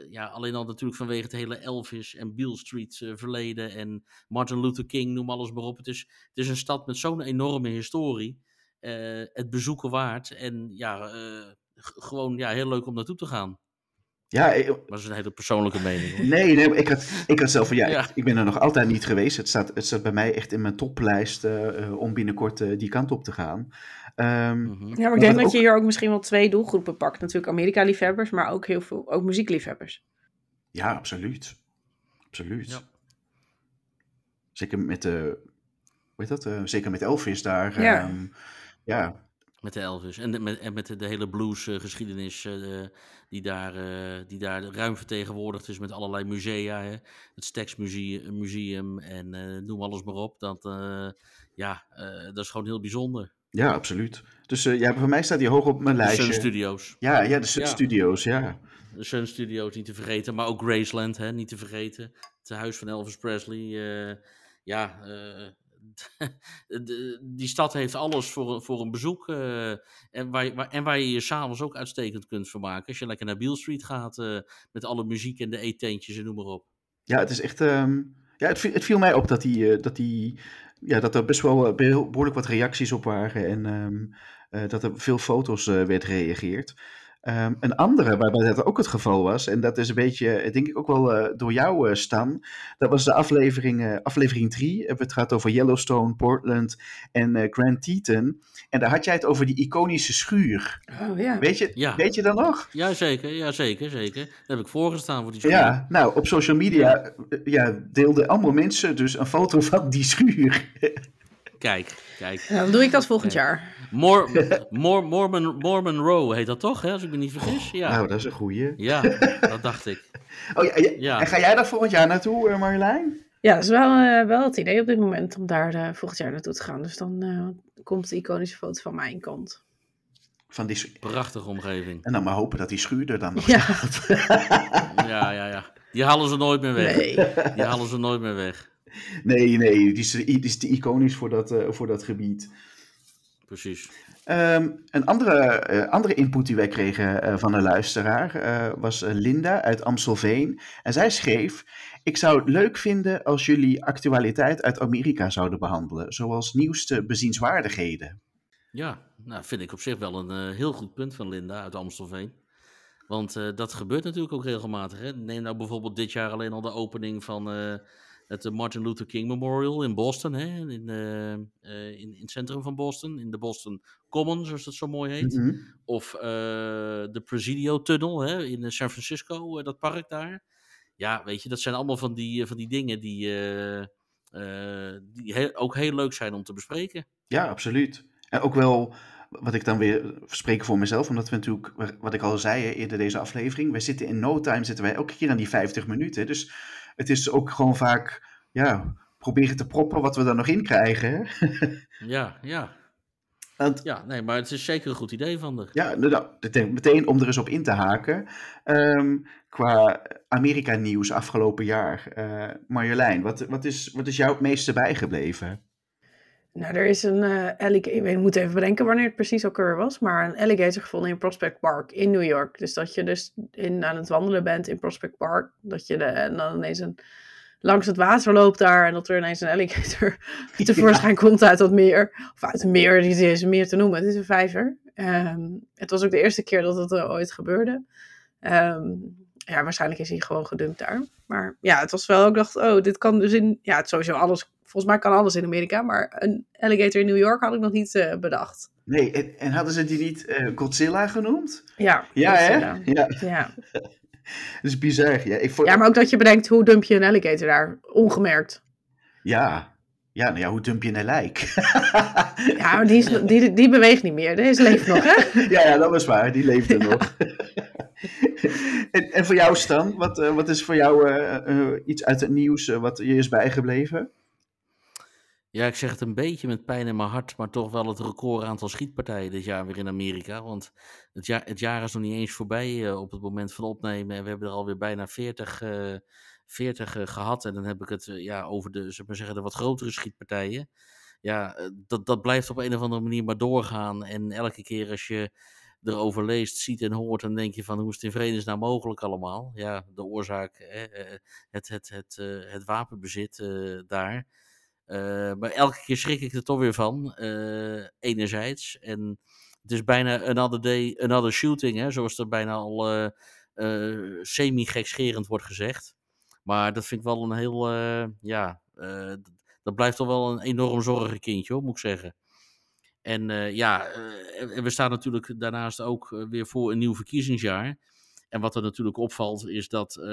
ja, alleen al natuurlijk vanwege het hele Elvis en Beale Street eh, verleden en Martin Luther King, noem alles maar op. Het is, het is een stad met zo'n enorme historie. eh, het bezoeken waard. En ja, gewoon ja, heel leuk om naartoe te gaan. Ja, Maar dat is een hele persoonlijke mening. Hoor. Nee, nee, ik had, ik had zelf van ja, Ja. Ik, ik ben er nog altijd niet geweest. Het staat, het staat bij mij echt in mijn toplijst om binnenkort die kant op te gaan. Ehm, Mhm. Ja, maar ik denk dat je hier ook misschien wel twee doelgroepen pakt. Natuurlijk Amerika-liefhebbers, maar ook heel veel ook muziekliefhebbers. ja, absoluut. Absoluut. Ja. Zeker met de, hoe heet dat? Eh, zeker met Elvis daar. Ja. ehm, ja, Met de Elvis. En, de- met, en met de, de hele bluesgeschiedenis eh, die, daar, eh, die daar ruim vertegenwoordigd is met allerlei musea. Hè? Het Stax Museum, museum en eh, noem alles maar op. Dat, eh, ja, eh, dat is gewoon heel bijzonder. Ja, absoluut. Dus eh, ja, voor mij staat die hoog op mijn De Sun lijstje. Studios. Ja, ja, de Sun Ja. Studios, ja. De Sun Studios niet te vergeten. Maar ook Graceland, hè, niet te vergeten. Het huis van Elvis Presley. eh, ja, eh, [laughs] de- die stad heeft alles voor, een- voor een bezoek. eh, en, waar, je- waar, en waar je je s'avonds ook uitstekend kunt vermaken. Als je lekker naar Beale Street gaat eh, met alle muziek en de eetentjes en noem maar op. Ja, het is echt. ehm, ja, het, viel, het viel mij op dat, die, eh, dat, die, ja, dat er best wel eh, behoorlijk wat reacties op waren. En ehm, eh, dat er veel foto's eh, werd gereageerd. Ehm, een andere waarbij dat ook het geval was, en dat is een beetje, eh, denk ik ook wel eh, door jou, eh, Stan. Dat was de aflevering, eh, aflevering 3. Het gaat over Yellowstone, Portland en eh, Grand Teton. En daar had jij het over die iconische schuur. Oh ja. Weet je, Ja. weet je dat nog? Ja, zeker. Ja, zeker, zeker. Daar heb ik voorgestaan voor die school. Ja, nou, op social media ja, deelden allemaal mensen dus een foto van die schuur. [laughs] Kijk, kijk. Nou, dan doe ik dat volgend jaar. Mor [laughs] Mor Mormon, Mormon Row heet dat toch, hè, als ik me niet vergis? Ja, Nou, dat is een goeie. ja [laughs] dat dacht ik. Oh, ja, ja. Ja. En ga jij daar volgend jaar naartoe, eh, Marjolein? Ja, dat is wel, eh, wel het idee op dit moment om daar eh, volgend jaar naartoe te gaan. Dus dan eh, komt de iconische foto van mijn kant. Van die Prachtige omgeving. en dan maar hopen dat die schuur er dan nog Ja. staat. [laughs] Ja, ja, ja. Die halen ze nooit meer weg. Nee. Die halen ze nooit meer weg. Nee, nee, die is, die is te iconisch voor dat, eh, voor dat gebied. Precies. Ehm, een andere, eh, andere input die wij kregen eh, van een luisteraar was Linda uit Amstelveen. En zij schreef: Ik zou het leuk vinden als jullie actualiteit uit Amerika zouden behandelen, zoals nieuwste bezienswaardigheden. Ja, nou vind ik op zich wel een heel goed punt van Linda uit Amstelveen. Want dat gebeurt natuurlijk ook regelmatig. Hè? Neem nou bijvoorbeeld dit jaar alleen al de opening van het eh, Martin Luther King Memorial in Boston. Hè? In, eh, eh, in, in het centrum van Boston, in de Boston Commons, zoals het zo mooi heet. Mhm. Of de Presidio Tunnel hè, in San Francisco, dat park daar. Ja, weet je, dat zijn allemaal van die, van die dingen die, die heel- ook heel leuk zijn om te bespreken. Ja, absoluut. En ook wel, wat ik dan weer spreek voor mezelf, omdat we natuurlijk, wat ik al zei hè, eerder deze aflevering, wij zitten in no time, zitten wij elke keer aan die 50 minuten. Dus het is ook gewoon vaak, ja, proberen te proppen wat we er nog in krijgen. Hè? Ja, ja. Want, Ja, nee, maar het is zeker een goed idee van de. ja, nou, nou, meteen om er eens op in te haken. Ehm, qua Amerika-nieuws afgelopen jaar. Eh, Marjolein, wat, wat, is, wat is jou het meeste bijgebleven? Nou, er is een eh alligator. Ik moet even bedenken wanneer het precies ook weer was. Maar een alligator gevonden in Prospect Park in New York. Dus dat je dus in, aan het wandelen bent in Prospect Park. Dat je de, en dan ineens een, langs het water loopt daar. En dat er ineens een alligator [laughs] tevoorschijn komt uit dat meer. Of uit een meer, die is meer te noemen. Het is een vijver. Ehm, het was ook de eerste keer dat het eh, ooit gebeurde. Ehm, ja, waarschijnlijk is hij gewoon gedumpt daar. Maar ja, het was wel, ik dacht, oh, dit kan dus in, ja, het sowieso alles, volgens mij kan alles in Amerika, maar een alligator in New York had ik nog niet eh, bedacht. Nee, en, en hadden ze die niet eh, Godzilla genoemd? Ja, Ja, hè? ja. Ja, Ja. [laughs] dat is bizar. Ja, ik vond, ja, maar ook dat je bedenkt, hoe dump je een alligator daar, ongemerkt. ja. ja, nou ja, hoe dump je een lijk? [laughs] Ja, maar die, is, die, die beweegt niet meer, deze leeft nog, hè? [laughs] ja, ja, dat was waar. Die leefde nog. en, en voor jou, Stan, wat, eh, wat is voor jou iets uit het nieuws wat je is bijgebleven? Ja, ik zeg het een beetje met pijn in mijn hart, maar toch wel het record aantal schietpartijen dit jaar weer in Amerika. Want het jaar, het jaar is nog niet eens voorbij eh, op het moment van opnemen. En we hebben er alweer bijna 40, eh 40 eh, gehad. En dan heb ik het eh, ja, over de, we maar zeggen, de wat grotere schietpartijen. Ja, eh, dat, dat blijft op een of andere manier maar doorgaan. En elke keer als je erover leest, ziet en hoort, dan denk je van hoe is het in vredesnaam mogelijk allemaal? Ja, de oorzaak, eh, het, het, het, het wapenbezit daar. Eh, maar elke keer schrik ik er toch weer van, eh, enerzijds. En het is bijna another day, another shooting, hè, zoals er bijna al eh, semi-gekscherend wordt gezegd. Maar dat vind ik wel een heel, ja, dat blijft toch wel een enorm zorgenkindje, hoor, moet ik zeggen. En ja, we staan natuurlijk daarnaast ook weer voor een nieuw verkiezingsjaar. En wat er natuurlijk opvalt is dat eh,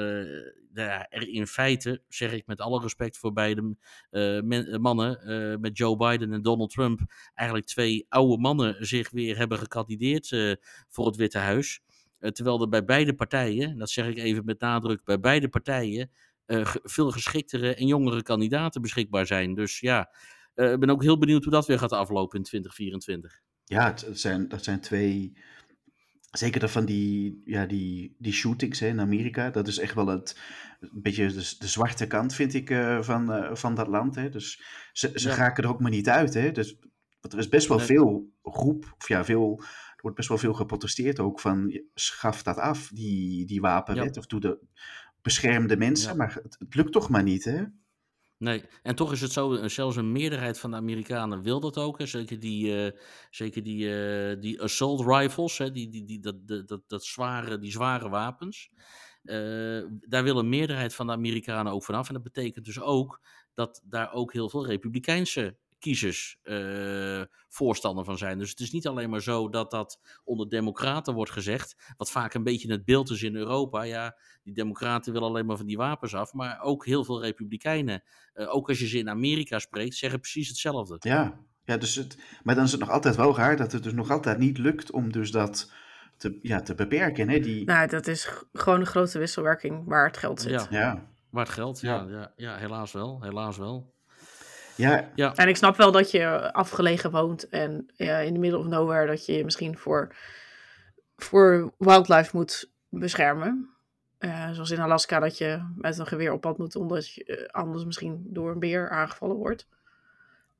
nou er in feite, zeg ik met alle respect voor beide eh, eh, mannen, met Joe Biden en Donald Trump, eigenlijk twee oude mannen zich weer hebben gekandideerd voor het Witte Huis. Terwijl er bij beide partijen, en dat zeg ik even met nadruk, bij beide partijen veel geschiktere en jongere kandidaten beschikbaar zijn. Dus ja, ik ben ook heel benieuwd hoe dat weer gaat aflopen in 2024. Ja, het zijn, dat zijn twee. Zeker dat van die, ja, die, die shootings hè, in Amerika. Dat is echt wel het, een beetje de, de zwarte kant, vind ik, eh, van, eh, van dat land. Hè. Dus ze, ze Ja. raken er ook maar niet uit. Hè. Dus, want er is best wel veel roep, of ja, veel, er wordt best wel veel geprotesteerd ook van schaf dat af, die, die wapenwet. Of doe de beschermde mensen. Maar het, het lukt toch maar niet, hè? Nee, en toch is het zo, eh, zelfs een meerderheid van de Amerikanen wil dat ook. Zeker die, eh, zeker die, eh, die assault rifles, hè. Die, die, die, dat, dat, dat, zware, die zware wapens. Daar wil een meerderheid van de Amerikanen ook vanaf. En dat betekent dus ook dat daar ook heel veel republikeinse kiezers eh, voorstander van zijn. Dus het is niet alleen maar zo dat dat onder democraten wordt gezegd, wat vaak een beetje het beeld is in Europa. Ja, die democraten willen alleen maar van die wapens af, maar ook heel veel republikeinen, eh, ook als je ze in Amerika spreekt, zeggen precies hetzelfde. Ja, ja dus het, maar dan is het nog altijd wel raar dat het dus nog altijd niet lukt om dus dat te, ja, te beperken. Hè? Die, Nou, dat is gewoon een grote wisselwerking waar het geld zit. Ja, ja, waar het geldt, ja, Ja. ja, ja, helaas wel, helaas wel. Ja, Ja, En ik snap wel dat je afgelegen woont en ja, in de middle of nowhere dat je je misschien voor, voor wildlife moet beschermen. Eh, zoals in Alaska dat je met een geweer op pad moet omdat je eh, anders misschien door een beer aangevallen wordt.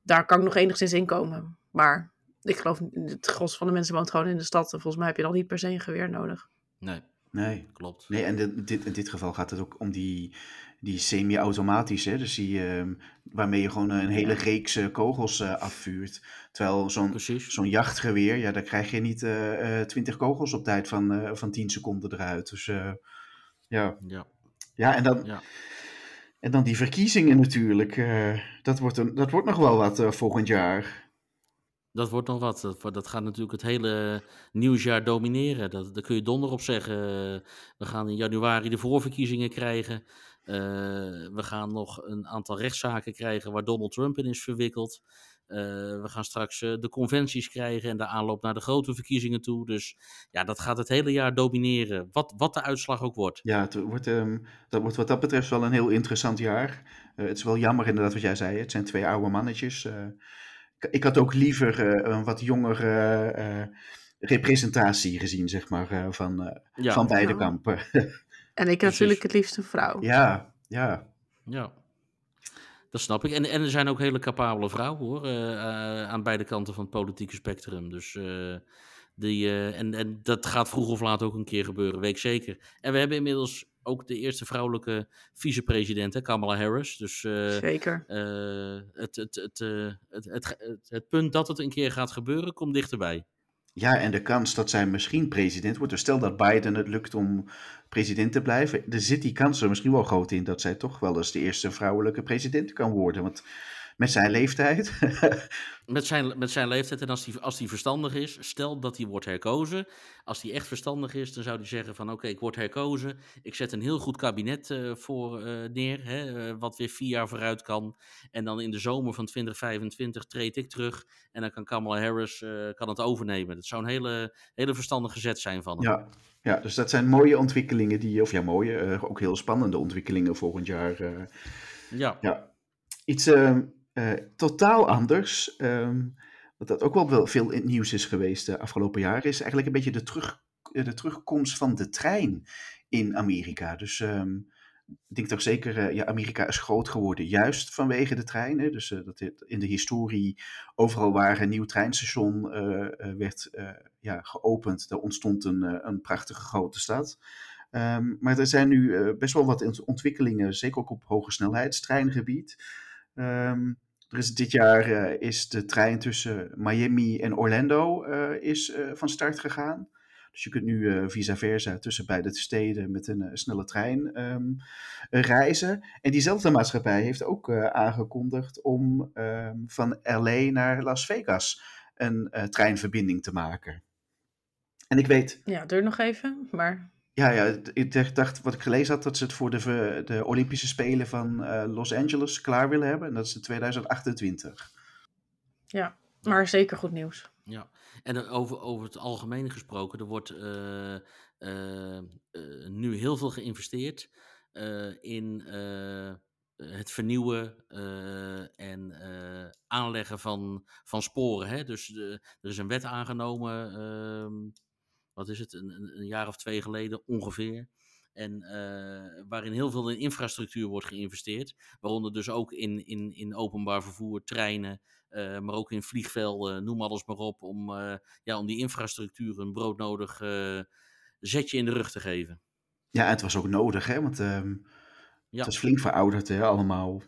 Daar kan ik nog enigszins in komen. Maar ik geloof, het gros van de mensen woont gewoon in de stad. En volgens mij heb je dan niet per se een geweer nodig. nee, nee. klopt. Nee, en dit, dit, in dit geval gaat het ook om die, die semi-automatische, dus die, ehm, waarmee je gewoon een hele reeks eh, kogels eh, afvuurt. Terwijl zo'n zo'n jachtgeweer, ja, daar krijg je niet eh, eh, 20 kogels op tijd van, eh, van 10 seconden eruit. Dus eh, ja. Ja, ja, en dan, ja. en dan die verkiezingen natuurlijk. eh, dat, wordt een, dat wordt nog wel wat eh, volgend jaar. Dat wordt nog wat. Dat, dat gaat natuurlijk het hele nieuwsjaar domineren. Dat, daar kun je donder op zeggen. We gaan in januari de voorverkiezingen krijgen. Eh, we gaan nog een aantal rechtszaken krijgen waar Donald Trump in is verwikkeld. we gaan straks de conventies krijgen en de aanloop naar de grote verkiezingen toe. Dus ja, dat gaat het hele jaar domineren, wat, wat de uitslag ook wordt. Ja, het wordt, ehm, dat wordt wat dat betreft wel een heel interessant jaar. het is wel jammer inderdaad wat jij zei, het zijn twee oude mannetjes. Ik, ik, had ook liever een wat jongere representatie gezien, zeg maar, van, van beide kampen. [laughs] En ik natuurlijk het liefst een vrouw. Ja, ja. Ja, dat snap ik. En, en er zijn ook hele capabele vrouwen hoor, uh, uh, aan beide kanten van het politieke spectrum. Dus uh, die, en, en dat gaat vroeg of laat ook een keer gebeuren, weet ik zeker. En we hebben inmiddels ook de eerste vrouwelijke vicepresident, Kamala Harris. Dus zeker. Het, het, het, het, het, het punt dat het een keer gaat gebeuren, komt dichterbij. Ja, en de kans dat zij misschien president wordt. Dus stel dat Biden het lukt om president te blijven. Er zit die kans er misschien wel groot in dat zij toch wel eens de eerste vrouwelijke president kan worden. Want met zijn leeftijd. [laughs] met, zijn, met zijn leeftijd. En als die, als die verstandig is, stel dat hij wordt herkozen. Als hij echt verstandig is, dan zou hij zeggen van oké, ik word herkozen. Ik zet een heel goed kabinet uh, voor uh, neer. Hè, uh, wat weer vier jaar vooruit kan. En dan in de zomer van 2025 treed ik terug. En dan kan Kamala Harris kan het overnemen. Dat zou een hele, hele verstandige zet zijn van hem. Ja. Ja, dus dat zijn mooie ontwikkelingen die, of ja, mooie, ook heel spannende ontwikkelingen volgend jaar. ja. ja. Iets, ehm, uh, totaal anders. Um, wat dat ook wel veel in nieuws is geweest de afgelopen jaren, is eigenlijk een beetje de, terug, eh, de terugkomst van de trein in Amerika. Dus um, ik denk toch zeker, uh, ja, Amerika is groot geworden juist vanwege de treinen. Dus dat in de historie overal waar een nieuw treinstation werd ja, geopend, daar ontstond een, een prachtige grote stad. Um, maar er zijn nu best wel wat ontwikkelingen, zeker ook op hoge snelheidstreingebied. Um, er is dit jaar uh, is de trein tussen Miami en Orlando uh, is, uh, van start gegaan. Dus je kunt nu vice versa tussen beide steden met een snelle trein um, reizen. En diezelfde maatschappij heeft ook aangekondigd om um, van LA naar Las Vegas een treinverbinding te maken. En ik weet. Ja, duurt nog even, maar. Ja, ja, ik dacht wat ik gelezen had, dat ze het voor de, de Olympische Spelen van uh, Los Angeles klaar willen hebben. En dat is in 2028. Ja, maar zeker goed nieuws. Ja, en over, over het algemeen gesproken, er wordt uh, uh, nu heel veel geïnvesteerd in het vernieuwen en aanleggen van, van sporen. Hè? Dus er is een wet aangenomen ehm, wat is het, een, een jaar of twee geleden ongeveer. En uh, waarin heel veel in infrastructuur wordt geïnvesteerd. Waaronder dus ook in, in, in openbaar vervoer, treinen, uh, maar ook in vliegvelden, noem alles maar op. Om, uh, ja, om die infrastructuur een broodnodig zetje in de rug te geven. Ja, het was ook nodig, hè? Want um, ja. het was flink verouderd, hè, allemaal.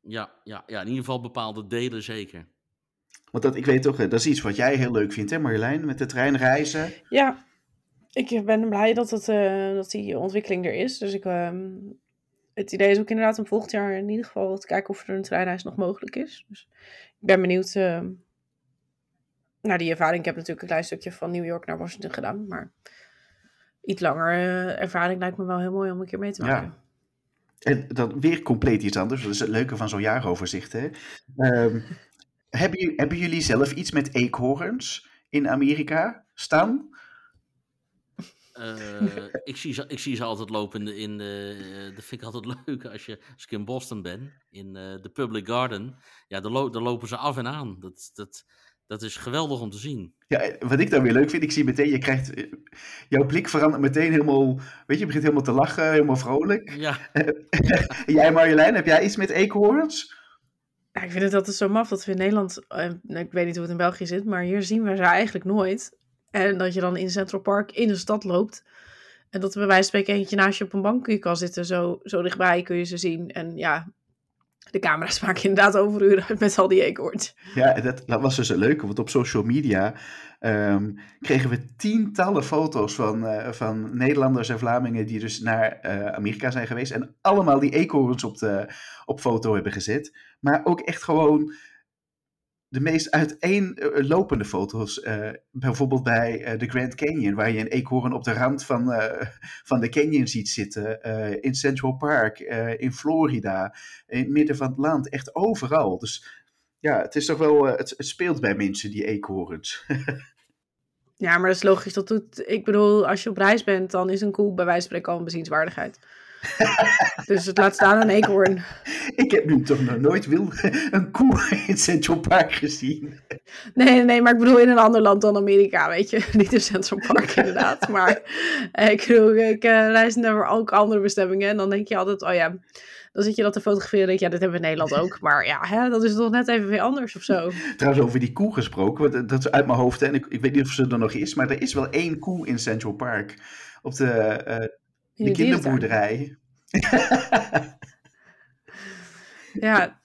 Ja, ja, ja, in ieder geval bepaalde delen zeker. Want dat, ik weet toch, dat is iets wat jij heel leuk vindt, hè Marjolein? Met de trein reizen. Ja, ik ben blij dat, het, uh, dat die ontwikkeling er is. Dus ik, uh, het idee is ook inderdaad om volgend jaar in ieder geval te kijken of er een treinreis nog mogelijk is. Dus ik ben benieuwd uh, naar die ervaring. Ik heb natuurlijk een klein stukje van New York naar Washington gedaan. Maar iets langer eh, ervaring lijkt me wel heel mooi om een keer mee te maken. Ja. En dan weer compleet iets anders. Dat is het leuke van zo'n jaaroverzicht. Hè? Um, hebben, hebben jullie zelf iets met eekhoorns in Amerika staan? Uh, ik, zie ze, ik zie ze altijd lopen in de. Uh, dat vind ik altijd [laughs] leuk als, je, als ik in Boston ben, in uh, de Public Garden. Ja, daar, lo daar, lopen ze af en aan. Dat, dat, dat is geweldig om te zien. Ja, wat ik dan weer leuk vind, ik zie meteen, je krijgt. Jouw blik verandert meteen helemaal. Weet je, je begint helemaal te lachen, helemaal vrolijk. Ja. [laughs] jij, Marjolein, heb jij iets met eekhoorns? Ik vind het altijd zo maf dat we in Nederland, uh, ik weet niet hoe het in België zit, maar hier zien we ze eigenlijk nooit. En dat je dan in Central Park in de stad loopt. En dat er bij wijze van spreken eentje naast je op een bankje kan zitten. Zo, zo dichtbij kun je ze zien. En ja, de camera's [laughs] maken inderdaad overuren met al die eekhoorns. Ja, dat, was dus een leuke, want op social media um, kregen we tientallen foto's van, uh, van Nederlanders en Vlamingen die dus naar uh, Amerika zijn geweest en allemaal die eekhoorns op, de, op foto hebben gezet. Maar ook echt gewoon de meest uiteenlopende foto's. Uh, bijvoorbeeld bij uh, de Grand Canyon, waar je een eekhoorn op de rand van, uh, van de canyon ziet zitten. in Central Park, in Florida, in het midden van het land, echt overal. Dus ja, het is toch wel, eh, het, het speelt bij mensen, die eekhoorns. [laughs] Ja, maar dat is logisch. Dat doet, ik bedoel, als je op reis bent, dan is een koe bij wijze van spreken al een bezienswaardigheid. [laughs] dus het laat staan een eekhoorn. [laughs] Ik heb nu toch nog nooit wil, [laughs] een koe [laughs] in Central Park gezien. Nee, nee, maar ik bedoel in een ander land dan Amerika, weet je. Niet in Central Park inderdaad. Maar eh, ik bedoel, ik eh, reis naar ook andere bestemmingen. En dan denk je altijd, oh ja, dan zit je dat te fotograferen. denk je, ja, dit hebben we in Nederland ook. Maar ja, hè, dat is toch net even weer anders of zo. Trouwens, over die koe gesproken, want dat is uit mijn hoofd. En ik, ik weet niet of ze er nog is, maar er is wel één koe in Central Park. Op de, eh, de de kinderboerderij. [laughs] Ja,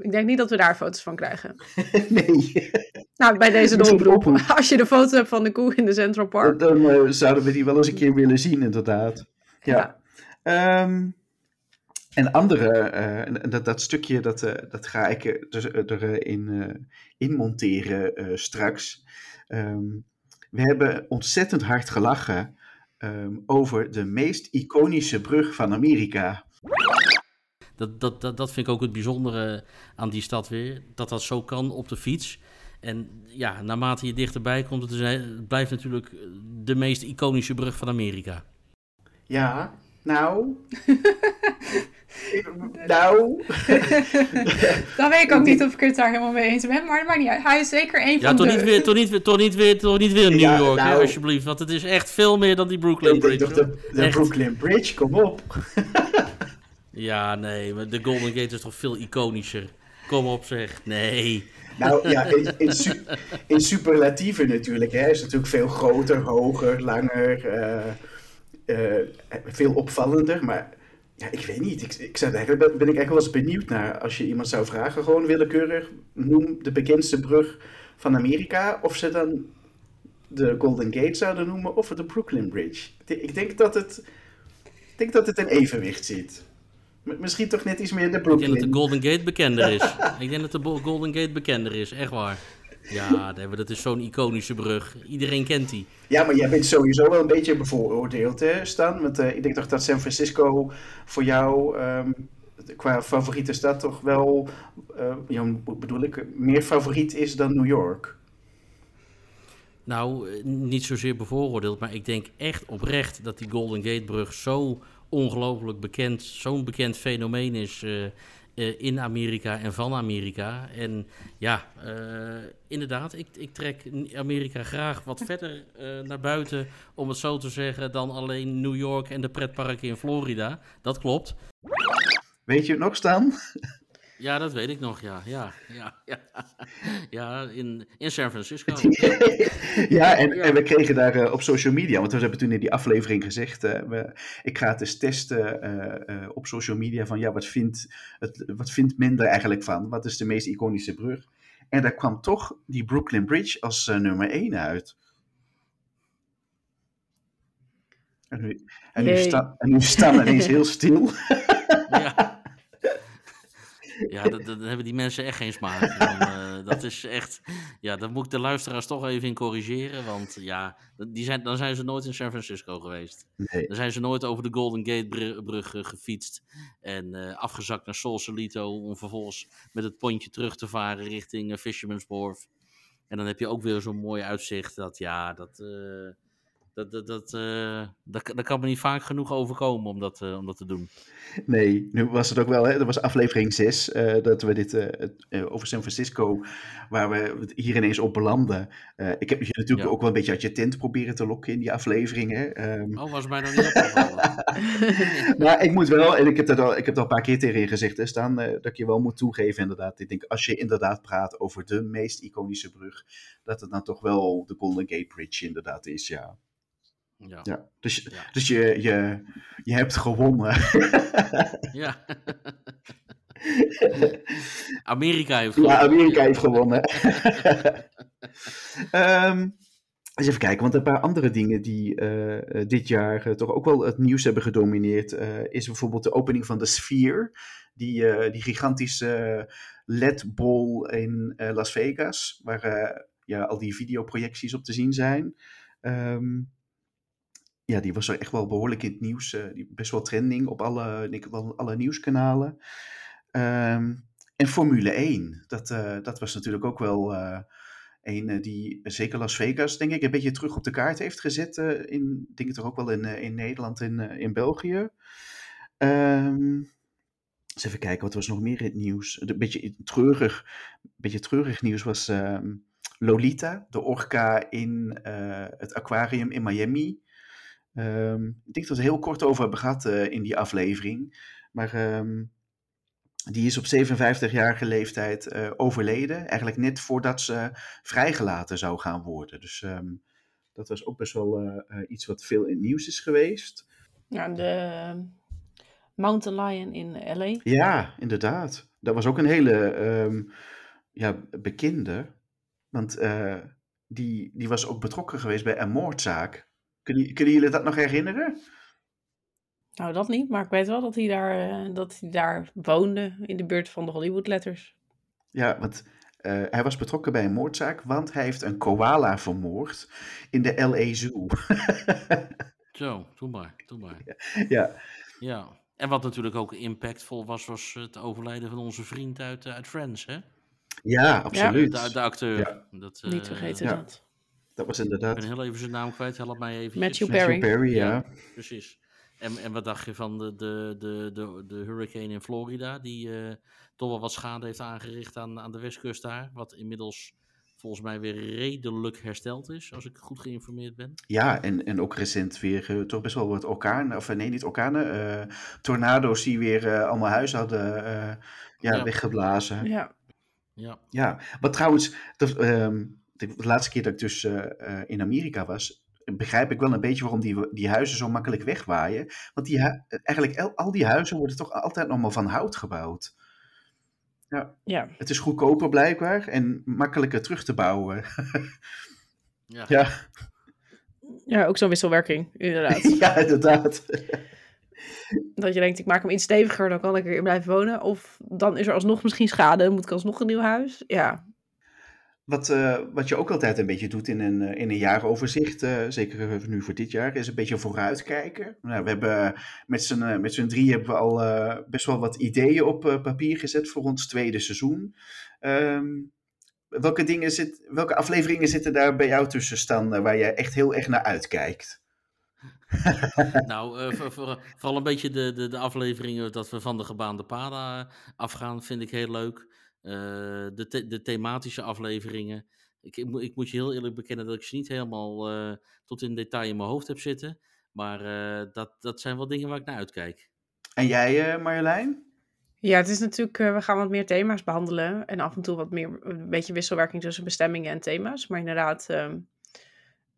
ik denk niet dat we daar foto's van krijgen. [laughs] nee, Nou, bij deze [laughs] oproep. Als je de foto hebt van de koe in de Central Park. dan eh, zouden we die wel eens een keer willen zien, inderdaad. Ja. Ehm, en andere, eh, en dat, dat stukje, dat, eh, dat ga ik er- dus, erin in monteren straks. Ehm, we hebben ontzettend hard gelachen ehm, over de meest iconische brug van Amerika. Dat, dat, dat, dat vind ik ook het bijzondere aan die stad weer. Dat dat zo kan op de fiets. En ja, naarmate je dichterbij komt, het, is, het blijft natuurlijk de meest iconische brug van Amerika. Ja, nou. [laughs] [laughs] nou. [laughs] Dan weet ik ook niet of ik het daar helemaal mee eens ben. Maar dat maakt niet uit. Hij is zeker een Ja, van toch de... niet weer, toch niet weer, toch niet weer, toch niet weer New Ja, York, hè, nou. alsjeblieft. Want het is echt veel meer dan die Brooklyn Bridge. toch de, de. Brooklyn Bridge, kom op. [laughs] Ja, nee, maar de Golden Gate is toch veel iconischer. Kom op zeg. Nee. Nou ja, in, in, su- in superlatieven natuurlijk. Hè. is natuurlijk veel groter, hoger, langer, eh, eh, veel opvallender. Maar ja, ik weet niet. Ik, ik zou, eigenlijk ben, ik echt wel eens benieuwd naar. Als je iemand zou vragen, gewoon willekeurig, noem de bekendste brug van Amerika. Of ze dan de Golden Gate zouden noemen of de Brooklyn Bridge. Ik denk dat het, ik denk dat het in evenwicht zit. M- Misschien toch net iets meer de Ik denk dat de Brooklyn. Golden Gate bekender is. [laughs] ik denk dat de Golden Gate bekender is, echt waar. Ja, dat is zo'n iconische brug. Iedereen kent die. Ja, maar jij bent sowieso wel een beetje bevooroordeeld, hè, Stan? Want eh, ik denk toch dat San Francisco voor jou ehm, qua favoriete stad toch wel, eh, ja, bedoel ik, meer favoriet is dan New York. Nou, eh, niet zozeer bevooroordeeld, maar ik denk echt oprecht dat die Golden Gate brug zo ongelooflijk bekend, zo'n bekend fenomeen is eh, in Amerika en van Amerika. En ja, eh, inderdaad, ik, ik trek Amerika graag wat [laughs] verder eh, naar buiten, om het zo te zeggen, dan alleen New York en de pretparken in Florida. Dat klopt. Weet je het nog, Stan? Ja, dat weet ik nog, ja. Ja, ja, ja. ja in, in San Francisco. [laughs] ja, en, en we kregen daar eh, op social media, want we hebben toen in die aflevering gezegd, eh, we, ik ga het eens testen eh, eh, op social media van, ja, wat vindt, het, wat vindt men er eigenlijk van? Wat is de meest iconische brug? En daar kwam toch die Brooklyn Bridge als nummer 1 uit. En nu, en nu, sta, en nu staan we ineens heel stil. [laughs] Ja. Ja, dat, dat- dan hebben die mensen echt geen smaak. Dan, eh, dat is echt. Ja, dan moet ik de luisteraars toch even in corrigeren. Want ja, die zijn, dan zijn ze nooit in San Francisco geweest. Nee. Dan zijn ze nooit over de Golden Gate br- brug eh, gefietst. En eh, afgezakt naar Sausalito. Om vervolgens met het pontje terug te varen richting Fisherman's Wharf. En dan heb je ook weer zo'n mooi uitzicht. Dat ja, dat. Dat, dat, dat, eh, dat, dat kan me niet vaak genoeg overkomen om dat, eh, om dat te doen. Nee, nu was het ook wel, hè, dat was aflevering 6, eh, dat we dit over San Francisco, waar we hier ineens op belanden. Ik heb je natuurlijk Ja. ook wel een beetje uit je tent proberen te lokken in die aflevering. Hè. Ehm, Oh, was mij nog niet opgevallen. Maar [laughs] ik moet wel, en ik heb dat al, ik heb dat al een paar keer tegen je gezegd, hè, eh, dat ik je wel moet toegeven inderdaad. Ik denk, als je inderdaad praat over de meest iconische brug, dat het dan toch wel de Golden Gate Bridge inderdaad is, ja. Ja. ja. Dus, Ja. dus je, je, je hebt gewonnen. [laughs] Ja. Amerika heeft Ja, gewonnen. Amerika heeft gewonnen. [laughs] Ehm, eens even kijken, want een paar andere dingen die eh, eh, dit jaar eh, toch ook wel het nieuws hebben gedomineerd, is bijvoorbeeld de opening van de Sphere, die, die gigantische LED-bol in Las Vegas, waar ja, al die videoprojecties op te zien zijn. Ehm, ja, die was echt wel behoorlijk in het nieuws. eh, best wel trending op alle, denk ik wel, alle nieuwskanalen. Ehm, en Formule 1, dat, uh, dat was natuurlijk ook wel uh, een die zeker Las Vegas, denk ik, een beetje terug op de kaart heeft gezet. in, denk ik toch ook wel in, in Nederland en in, België. Um, eens even kijken, wat was nog meer in het nieuws? Een beetje treurig, een beetje treurig nieuws was um, Lolita, de orka in het aquarium in Miami. Um, ik denk dat we het heel kort over hebben gehad uh, in die aflevering. Maar um, die is op 57-jarige leeftijd uh, overleden. Eigenlijk net voordat ze vrijgelaten zou gaan worden. Dus um, dat was ook best wel iets wat veel in het nieuws is geweest. Ja, de Mountain Lion in LA. Ja, inderdaad. Dat was ook een hele ja, bekende. Want die, die was ook betrokken geweest bij een moordzaak. Kunnen, kunnen jullie dat nog herinneren? Nou, dat niet, maar ik weet wel dat hij daar, uh, dat hij daar woonde in de buurt van de Hollywood Letters. Ja, want uh, hij was betrokken bij een moordzaak, want hij heeft een koala vermoord in de LA Zoo. [laughs] Zo, doe maar, doe maar. Ja. ja. En wat natuurlijk ook impactvol was, was het overlijden van onze vriend uit, uit Friends, hè? Ja, absoluut. De, de acteur. Ja. Dat, Niet vergeten ja. dat. Dat was Ik inderdaad ben heel even zijn naam kwijt, help mij even. Matthew Matthew Perry. Perry, ja. Precies. En, en wat dacht je van de, de, de, de, de hurricane in Florida, die eh, toch wel wat schade heeft aangericht aan, aan de westkust daar, wat inmiddels volgens mij weer redelijk hersteld is, als ik goed geïnformeerd ben. Ja, en, en ook recent weer uh, toch best wel wat orkanen, of nee, niet orkanen, uh, tornado's die weer uh, allemaal huis hadden ja, Ja. weggeblazen. Ja. Ja, Ja, wat trouwens, dat, ehm, de, de laatste keer dat ik dus eh, eh, in Amerika was, begrijp ik wel een beetje waarom die, die huizen zo makkelijk wegwaaien. Want die, eigenlijk el- al die huizen worden toch altijd nog maar van hout gebouwd. Ja. Het is goedkoper blijkbaar en makkelijker terug te bouwen. [laughs] ja. ja, ja, ook zo'n wisselwerking, inderdaad. [laughs] ja, inderdaad. dat je denkt, ik maak hem iets steviger, dan kan ik erin blijven wonen. Of dan is er alsnog misschien schade, dan moet ik alsnog een nieuw huis. Ja, Wat, eh, wat je ook altijd een beetje doet in een, eh, in een jaaroverzicht, eh, zeker nu voor dit jaar, is een beetje vooruitkijken. Nou, we hebben met z'n, drie hebben we al best wel wat ideeën op papier gezet voor ons tweede seizoen. Ehm, welke, dingen zit, welke afleveringen zitten daar bij jou tussen staan waar jij echt heel erg naar uitkijkt? [laughs] Nou, voor- voor- vooral een beetje de, de, de afleveringen dat we van de gebaande paden afgaan, vind ik heel leuk. Eh, de, the- de thematische afleveringen. Ik, ik, moet- ik moet je heel eerlijk bekennen dat ik ze niet helemaal eh, tot in detail in mijn hoofd heb zitten. Maar eh, dat, dat zijn wel dingen waar ik naar uitkijk. En jij, eh, Marjolein? Ja, het is natuurlijk, we gaan wat meer thema's behandelen. En af en toe wat meer, een beetje wisselwerking tussen bestemmingen en thema's. Maar inderdaad, ehm,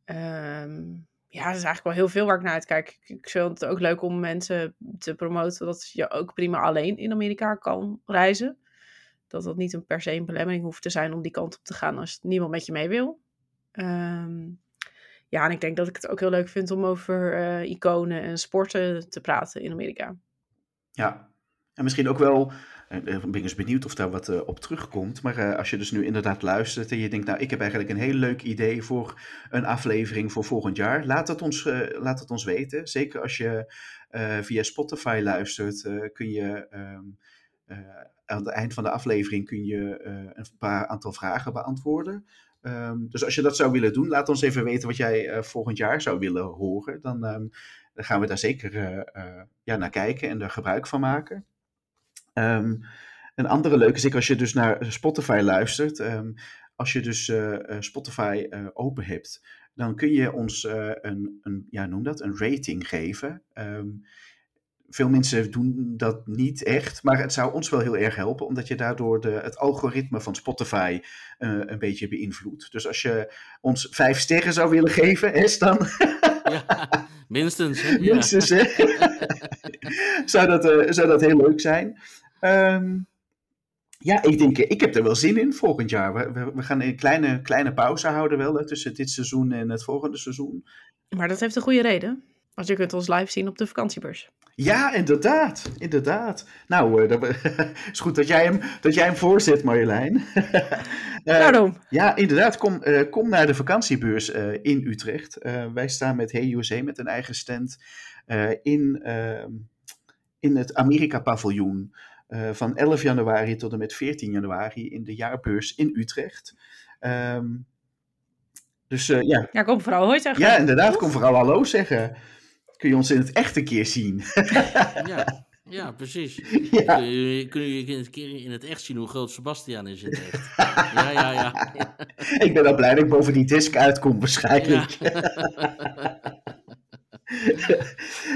ehm, ja, er is eigenlijk wel heel veel waar ik naar uitkijk. Ik, ik vind het ook leuk om mensen te promoten dat je ook prima alleen in Amerika kan reizen. Dat dat niet een per se een belemmering hoeft te zijn om die kant op te gaan als niemand met je mee wil. Ehm, ja, en ik denk dat ik het ook heel leuk vind om over eh, iconen en sporten te praten in Amerika. Ja, en misschien ook wel, eh, eh, ben ik eens benieuwd of daar wat op terugkomt. Maar als je dus nu inderdaad luistert en je denkt, nou, ik heb eigenlijk een heel leuk idee voor een aflevering voor volgend jaar. Laat het ons, laat het ons weten. Zeker als je via Spotify luistert, kun je ehm, eh, aan het eind van de aflevering kun je eh, een paar aantal vragen beantwoorden. Ehm, dus als je dat zou willen doen, laat ons even weten wat jij eh, volgend jaar zou willen horen. Dan, ehm, dan gaan we daar zeker eh, eh, ja, naar kijken en er gebruik van maken. Ehm, een andere leuke is, als je dus naar Spotify luistert, als je dus eh, eh, Spotify eh, open hebt, dan kun je ons eh, een, een, ja, noem dat, een rating geven. Veel mensen doen dat niet echt, maar het zou ons wel heel erg helpen, omdat je daardoor de, het algoritme van Spotify eh, een beetje beïnvloedt. Dus als je ons vijf sterren zou willen geven, hè, Stan, Ja, [laughs] minstens. Hè? Ja. Minstens, hè? [laughs] zou, dat, eh, zou dat heel leuk zijn. Ehm, ja, ik denk, eh, ik heb er wel zin in volgend jaar. We, we, we gaan een kleine, kleine pauze houden wel hè, tussen dit seizoen en het volgende seizoen. Maar dat heeft een goede reden. Want je kunt ons live zien op de vakantiebeurs. Ja, inderdaad. Inderdaad. Nou, eh, dat [laughs] is goed dat jij hem, dat jij hem voorzet, Marjolein. [laughs] Eh, Daarom. Ja, inderdaad. Kom, eh, kom naar de vakantiebeurs eh, in Utrecht. Eh, wij staan met Hey USA met een eigen stand eh, in, ehm, in het Amerika-paviljoen. eh, van 11 januari tot en met 14 januari in de jaarbeurs in Utrecht. Ehm, dus eh, ja. Ja, kom vooral hoi zeggen. ja, inderdaad, kom vooral hallo zeggen. Kun je ons in het echt een keer zien? [laughs] Ja, ja precies. ja. Kun je, kun je een keer in het echt zien hoe groot Sebastian is in het echt? Ja, ja, ja. [laughs] Ik ben al blij dat ik boven die disc uitkom waarschijnlijk. Ja, [laughs]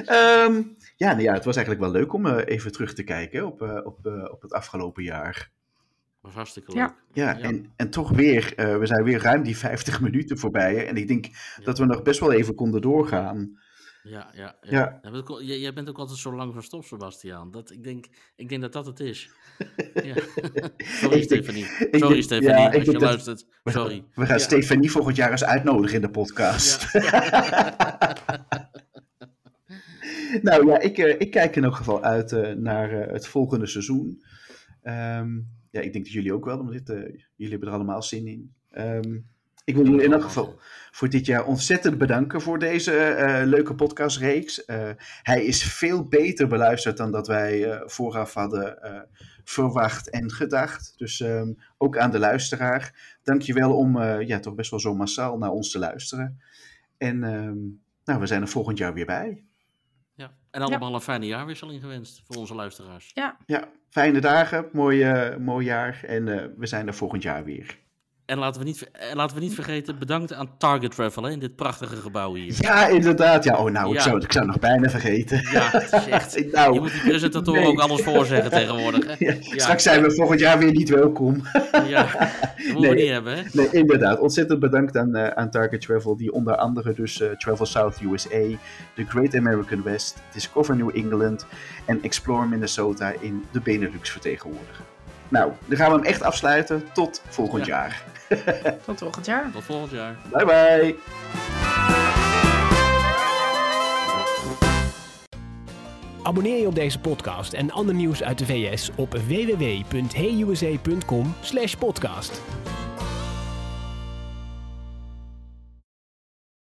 Ehm, ja, nou ja, het was eigenlijk wel leuk om eh, even terug te kijken op, eh, op, eh, op het afgelopen jaar. was hartstikke leuk. Ja, Ja. En, en toch weer, eh, we zijn weer ruim die 50 minuten voorbij. En ik denk Ja. dat we nog best wel even konden doorgaan. Ja, ja, ja. Ja. Jij jij bent ook altijd zo lang verstopt, Sebastian. Dat, ik, denk, ik denk dat dat het is. Ja. [laughs] [laughs] Sorry, Stefanie. Sorry, denk- Stefanie, ja, ik als je denk dat- luistert. Sorry. We gaan. Stefanie volgend jaar eens uitnodigen in de podcast. [laughs] nou ja, ik, eh, ik kijk in elk geval uit eh, naar eh, het volgende seizoen. Ehm, ja, ik denk dat jullie ook wel, want dit, jullie hebben er allemaal zin in. Ehm, ik wil jullie in elk geval voor dit jaar ontzettend bedanken voor deze eh, leuke podcastreeks. Eh, hij is veel beter beluisterd dan dat wij eh, vooraf hadden eh, verwacht en gedacht. Dus ehm, ook aan de luisteraar, dankjewel om eh, ja, toch best wel zo massaal naar ons te luisteren. En ehm, nou, we zijn er volgend jaar weer bij. Ja. En allemaal een fijne jaarwisseling gewenst voor onze luisteraars. Ja, fijne dagen, mooi, mooi jaar en eh, we zijn er volgend jaar weer. En laten we niet, laten we niet vergeten, bedankt aan Target Travel hè, in dit prachtige gebouw hier. Ja, inderdaad. Ja, oh nou, ik, zou, ik zou nog bijna vergeten. Ja, het is echt. [laughs] nou, Je moet die presentatoren nee. ook alles voorzeggen [laughs] tegenwoordig. Hè? Ja. Straks zijn we volgend jaar weer niet welkom. [laughs] Ja, dat moeten Nee. we niet hebben, hè? Nee, inderdaad. Ontzettend bedankt aan, eh, aan Target Travel, die onder andere dus eh, Travel South USA, The Great American West, Discover New England en Explore Minnesota in de Benelux vertegenwoordigen. Nou, dan gaan we hem echt afsluiten. Tot volgend Ja. jaar. [laughs] Tot volgend jaar. Tot volgend jaar. Bye bye. Abonneer je op deze podcast en ander nieuws uit de VS op www.heyusa.com/podcast.